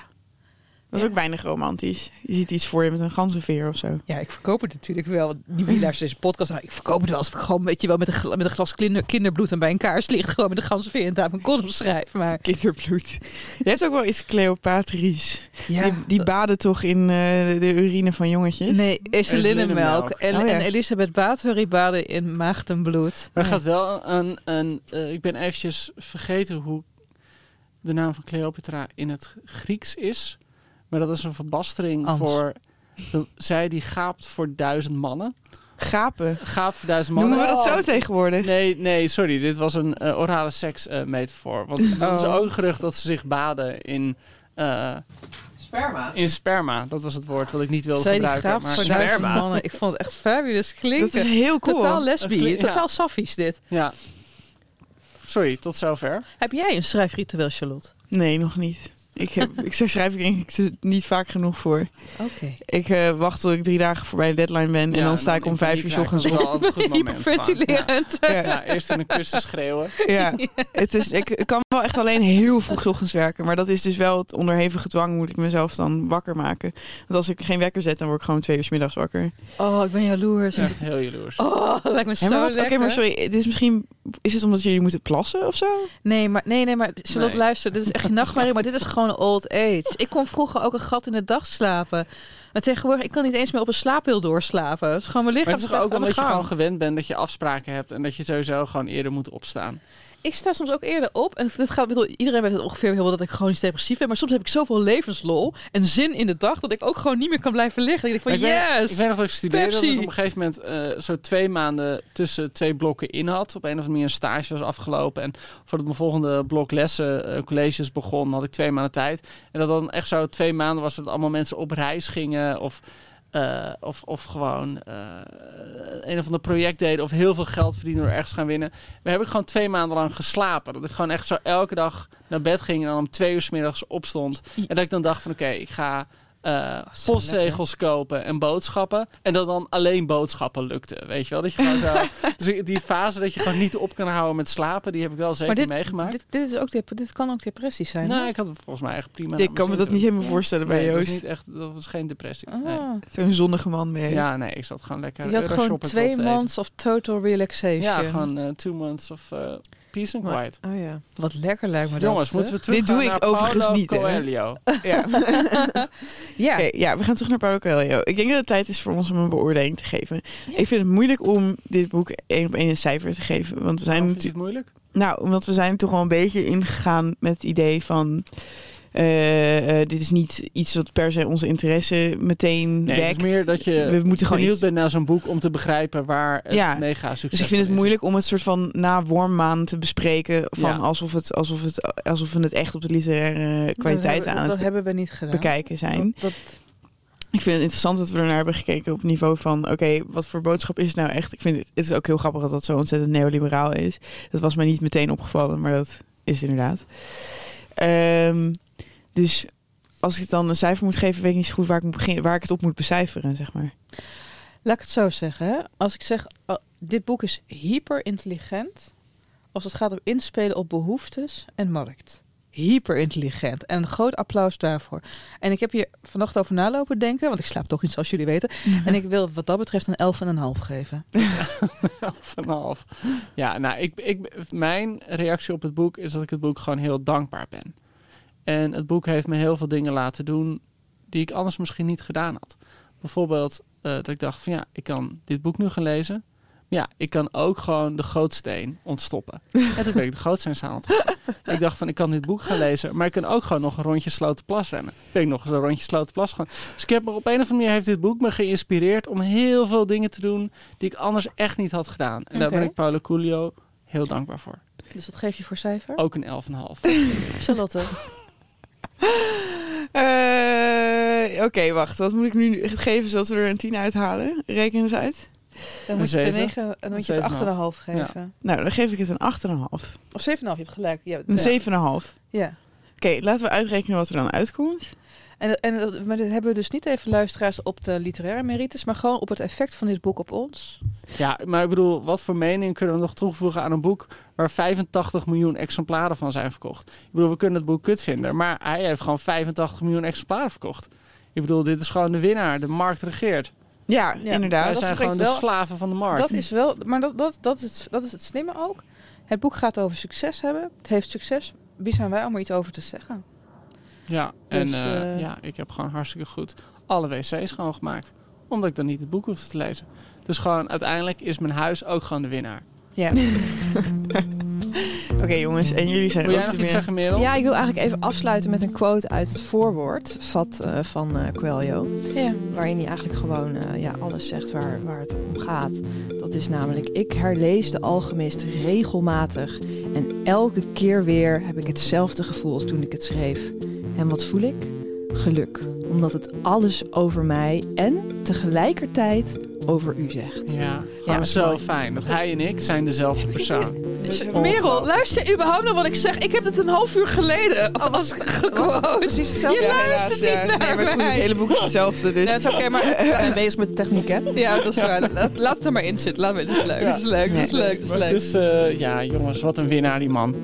Dat is ook weinig romantisch. Je ziet iets voor je met een ganzenveer of zo. Ja, ik verkoop het natuurlijk wel. Die wie luistert deze podcast. Nou, ik verkoop het wel als ik gewoon weet je wel met een, met een glas kinder, kinderbloed en bij een kaars ligt. Gewoon met een ganzenveer en daar mijn column schrijf. Maar Kinderbloed. Je hebt ook wel iets Cleopatrisch. ja, Die, die baden toch in eh, de urine van jongetjes? nee, Ezelinnemelk. En, Oh ja. en Elisabeth Bathory baden in maagdenbloed. Er gaat wel een... een eh, ik ben eventjes vergeten hoe de naam van Cleopatra in het Grieks is. Maar dat is een verbastering Ans. voor... de- zij die gaapt voor duizend mannen. Gapen. Gaapt voor duizend mannen. Noemen we dat Oh. zo tegenwoordig? Nee, nee, sorry. Dit was een eh, orale seks eh, metafoor. Want dat is Oh. ook een gerucht dat ze zich baden in... eh, Sperma. in sperma. Dat was het woord wat ik niet wilde Zij die gebruiken. graapt maar voor duizend sperma. mannen. Ik vond het echt fabulous klinken. Dat is heel cool. Totaal Dat lesbi. klinkt- ja. Totaal saffies dit. Ja. Sorry, tot zover. Heb jij een schrijfritueel, Charlotte? Nee, nog niet. Ik, heb, ik schrijf er ik niet vaak genoeg voor. Oké. Ik eh, wacht tot ik drie dagen voorbij de deadline ben. en dan sta ik om vijf uur 's ochtends op. Hyperventilerend. Ja. Ja, eerst in een kussen schreeuwen. Ja, het is, ik, ik kan wel echt alleen heel vroeg 's ochtends werken. Maar dat is dus wel het onderhevige dwang moet ik mezelf dan wakker maken. Want als ik geen wekker zet, dan word ik gewoon twee uur 's middags wakker. Oh, ik ben jaloers. Echt heel jaloers. Oh, dat lijkt me zo maar wat- Oké, maar sorry. Het is misschien... Is het omdat jullie moeten plassen of zo? Nee, maar, nee, nee, maar Charlotte, Nee. luister. Dit is echt nachtmerrie, maar dit is gewoon old age. Ik kon vroeger ook een gat in de dag slapen. Maar tegenwoordig, ik kan niet eens meer op een slaappil doorslapen. Het is gewoon mijn Maar lichaam. het is ook omdat je gewoon gewend bent dat je afspraken hebt en dat je sowieso gewoon eerder moet opstaan. Ik sta soms ook eerder op. En dit gaat, bedoel, iedereen weet het ongeveer heel wel dat ik chronisch depressief ben. Maar soms heb ik zoveel levenslol en zin in de dag dat ik ook gewoon niet meer kan blijven liggen. Ik denk van ik, weet, yes! ik weet nog dat ik studeerde, dat ik op een gegeven moment eh, zo twee maanden tussen twee blokken in had. Op een of andere manier een stage was afgelopen. En voordat mijn volgende blok lessen, eh, colleges begon, had ik twee maanden tijd. En dat dan echt zo twee maanden was dat allemaal mensen op reis gingen of... eh, of, of gewoon eh, een of ander project deden of heel veel geld verdienen door ergens gaan winnen. We hebben gewoon twee maanden lang geslapen. Dat ik gewoon echt zo elke dag naar bed ging en dan om twee uur 's middags opstond. En dat ik dan dacht van oké, ik ga eh, zo postzegels kopen en boodschappen. En dat dan alleen boodschappen lukte. Weet je wel? Dat je gewoon zo. Dus die fase dat je gewoon niet op kan houden met slapen, die heb ik wel zeker maar dit, meegemaakt. dit, dit, is ook dep- dit kan ook depressie zijn. nou, hè? ik had het volgens mij echt prima. ik kan me dat niet helemaal voorstellen bij Nee, dat was Joost. niet echt, dat was geen depressie. Nee. Ah. Zo'n zonnige man mee. Ja, nee, ik zat gewoon lekker. Je had gewoon twee months of total relaxation. Ja, gewoon eh, two months of eh, peace and quiet. Oh ja. Wat lekker lijkt me dat. Jongens, moeten we Dit terug doe ik naar overigens niet? Coelho. Ja. Ja. Oké, ja, we gaan terug naar Paulo Coelho. Ik denk dat het tijd is voor ons om een beoordeling te geven. Ik vind het moeilijk om dit boek één op één een cijfer te geven. Want we zijn je natuurlijk... moeilijk? Nou, omdat we zijn toch wel een beetje ingegaan met het idee van... eh, eh, dit is niet iets wat per se onze interesse meteen Nee, het wekt. is meer dat je we moeten gewoon benieuwd iets... bent naar zo'n boek om te begrijpen waar het Ja, mega succes Dus ik vind het is. moeilijk om het soort van na wormmaan te bespreken. Van Ja. alsof, het, alsof, het, alsof we het echt op de literaire kwaliteit dat, aan dat het hebben we niet gedaan. bekijken zijn. Dat, Ik vind het interessant dat we ernaar hebben gekeken op niveau van... oké, wat voor boodschap is het nou echt? Ik vind het, het is ook heel grappig dat dat zo ontzettend neoliberaal is. Dat was mij niet meteen opgevallen, maar dat is het inderdaad. Ehm, dus als ik dan een cijfer moet geven... weet ik niet zo goed waar ik, moet beginnen, waar ik het op moet becijferen, zeg maar. Laat ik het zo zeggen. Hè? Als ik zeg, oh, dit boek is hyper intelligent als het gaat om inspelen op behoeftes en markt. Hyper intelligent. En een groot applaus daarvoor. En ik heb hier vannacht over nalopen denken, want ik slaap toch niet zoals jullie weten. En ik wil wat dat betreft een 11,5 geven. Elf en een half. Ja, nou, ik, ik, mijn reactie op het boek is dat ik het boek gewoon heel dankbaar ben. En het boek heeft me heel veel dingen laten doen die ik anders misschien niet gedaan had. Bijvoorbeeld eh, dat ik dacht van ja, ik kan dit boek nu gaan lezen. Maar ja, ik kan ook gewoon de gootsteen ontstoppen. en toen ben ik de gootsteen ontstoppen. ik dacht van ik kan dit boek gaan lezen, maar ik kan ook gewoon nog een rondje Slotenplas rennen. Ben ik nog eens een rondje Slotenplas gaan. Dus ik heb er op een of andere manier heeft dit boek me geïnspireerd om heel veel dingen te doen die ik anders echt niet had gedaan. En daar ben ik Paulo Coelho heel dankbaar voor. Dus wat geef je voor cijfer? Ook een 11,5. Charlotte. Eh, Oké, wacht. Wat moet ik nu geven zodat we er een 10 uithalen? Reken eens uit. Dan Een moet je de zeven. 9, dan moet je Een het 8,5 7,5. geven. Nou, dan geef ik het een 8,5. Of 7,5, je hebt gelijk. Ja, Een ja. 7,5. Ja. Oké, laten we uitrekenen wat er dan uitkomt. En, en maar dit hebben we dus niet even luisteraars op de literaire merites, maar gewoon op het effect van dit boek op ons. Ja, maar ik bedoel, wat voor mening kunnen we nog toevoegen aan een boek waar 85 miljoen exemplaren van zijn verkocht? Ik bedoel, we kunnen het boek kut vinden, maar hij heeft gewoon 85 miljoen exemplaren verkocht. Ik bedoel, dit is gewoon de winnaar. De markt regeert. Ja, Ja, inderdaad. Wij dat zijn gewoon de slaven van de markt. Dat is wel, maar dat, dat, dat, is, dat is het slimme ook. Het boek gaat over succes hebben. Het heeft succes. Wie zijn wij om er iets over te zeggen? Ja, en Dus, eh, eh, ja, ik heb gewoon hartstikke goed alle wc's schoongemaakt. Omdat ik dan niet het boek hoef te lezen. Dus gewoon uiteindelijk is mijn huis ook gewoon de winnaar. Ja. Oké jongens, en jullie zijn Wil jij ook nog de iets meer... zeggen, Merel? Ja, ik wil eigenlijk even afsluiten met een quote uit het voorwoord vat, eh, van eh Coelho. ja. Waarin hij eigenlijk gewoon eh, ja, alles zegt waar, waar het om gaat. Dat is namelijk, ik herlees de Alchemist regelmatig. En elke keer weer heb ik hetzelfde gevoel als toen ik het schreef. En wat voel ik? Geluk. Omdat het alles over mij en tegelijkertijd over u zegt. Ja, Ja, zo fijn. Dat hij en ik zijn dezelfde persoon. Merel, luister je überhaupt naar wat ik zeg? Ik heb het een half uur geleden Oh, als gequote. Precies hetzelfde. Je Ja, luistert niet ja. naar Nee, maar het, is goed, het mij. hele boek is hetzelfde. Dus. Ja, dat is oké, maar Ik ben bezig met de techniek, hè? ja, dat is waar. Laat, laat het er maar in zitten. Laat het, het is leuk. Ja. Het is leuk. Het is leuk. Het is leuk. Dus eh, ja, jongens, wat een winnaar die man.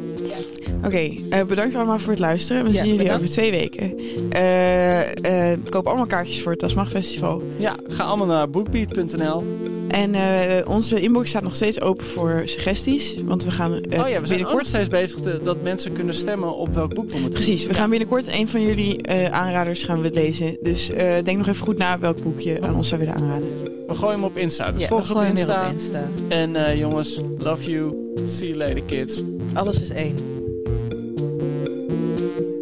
Oké, eh, bedankt allemaal voor het luisteren. We Ja, zien jullie bedankt. over twee weken. Eh, eh, koop allemaal kaartjes voor het Tasmag Festival. Ja, ga allemaal naar bookbeat.nl. En eh, onze inbox staat nog steeds open voor suggesties. Want we gaan eh, oh ja, we zijn ook nog binnenkort... steeds bezig te- dat mensen kunnen stemmen op welk boek we moeten Precies, we gaan binnenkort een van jullie eh, aanraders gaan we lezen. Dus eh, denk nog even goed na welk boek je aan ons zou willen aanraden. We gooien hem op Insta. Dus Ja, volg op Insta. op Insta. En eh, jongens, love you. See you later, kids. Alles is één.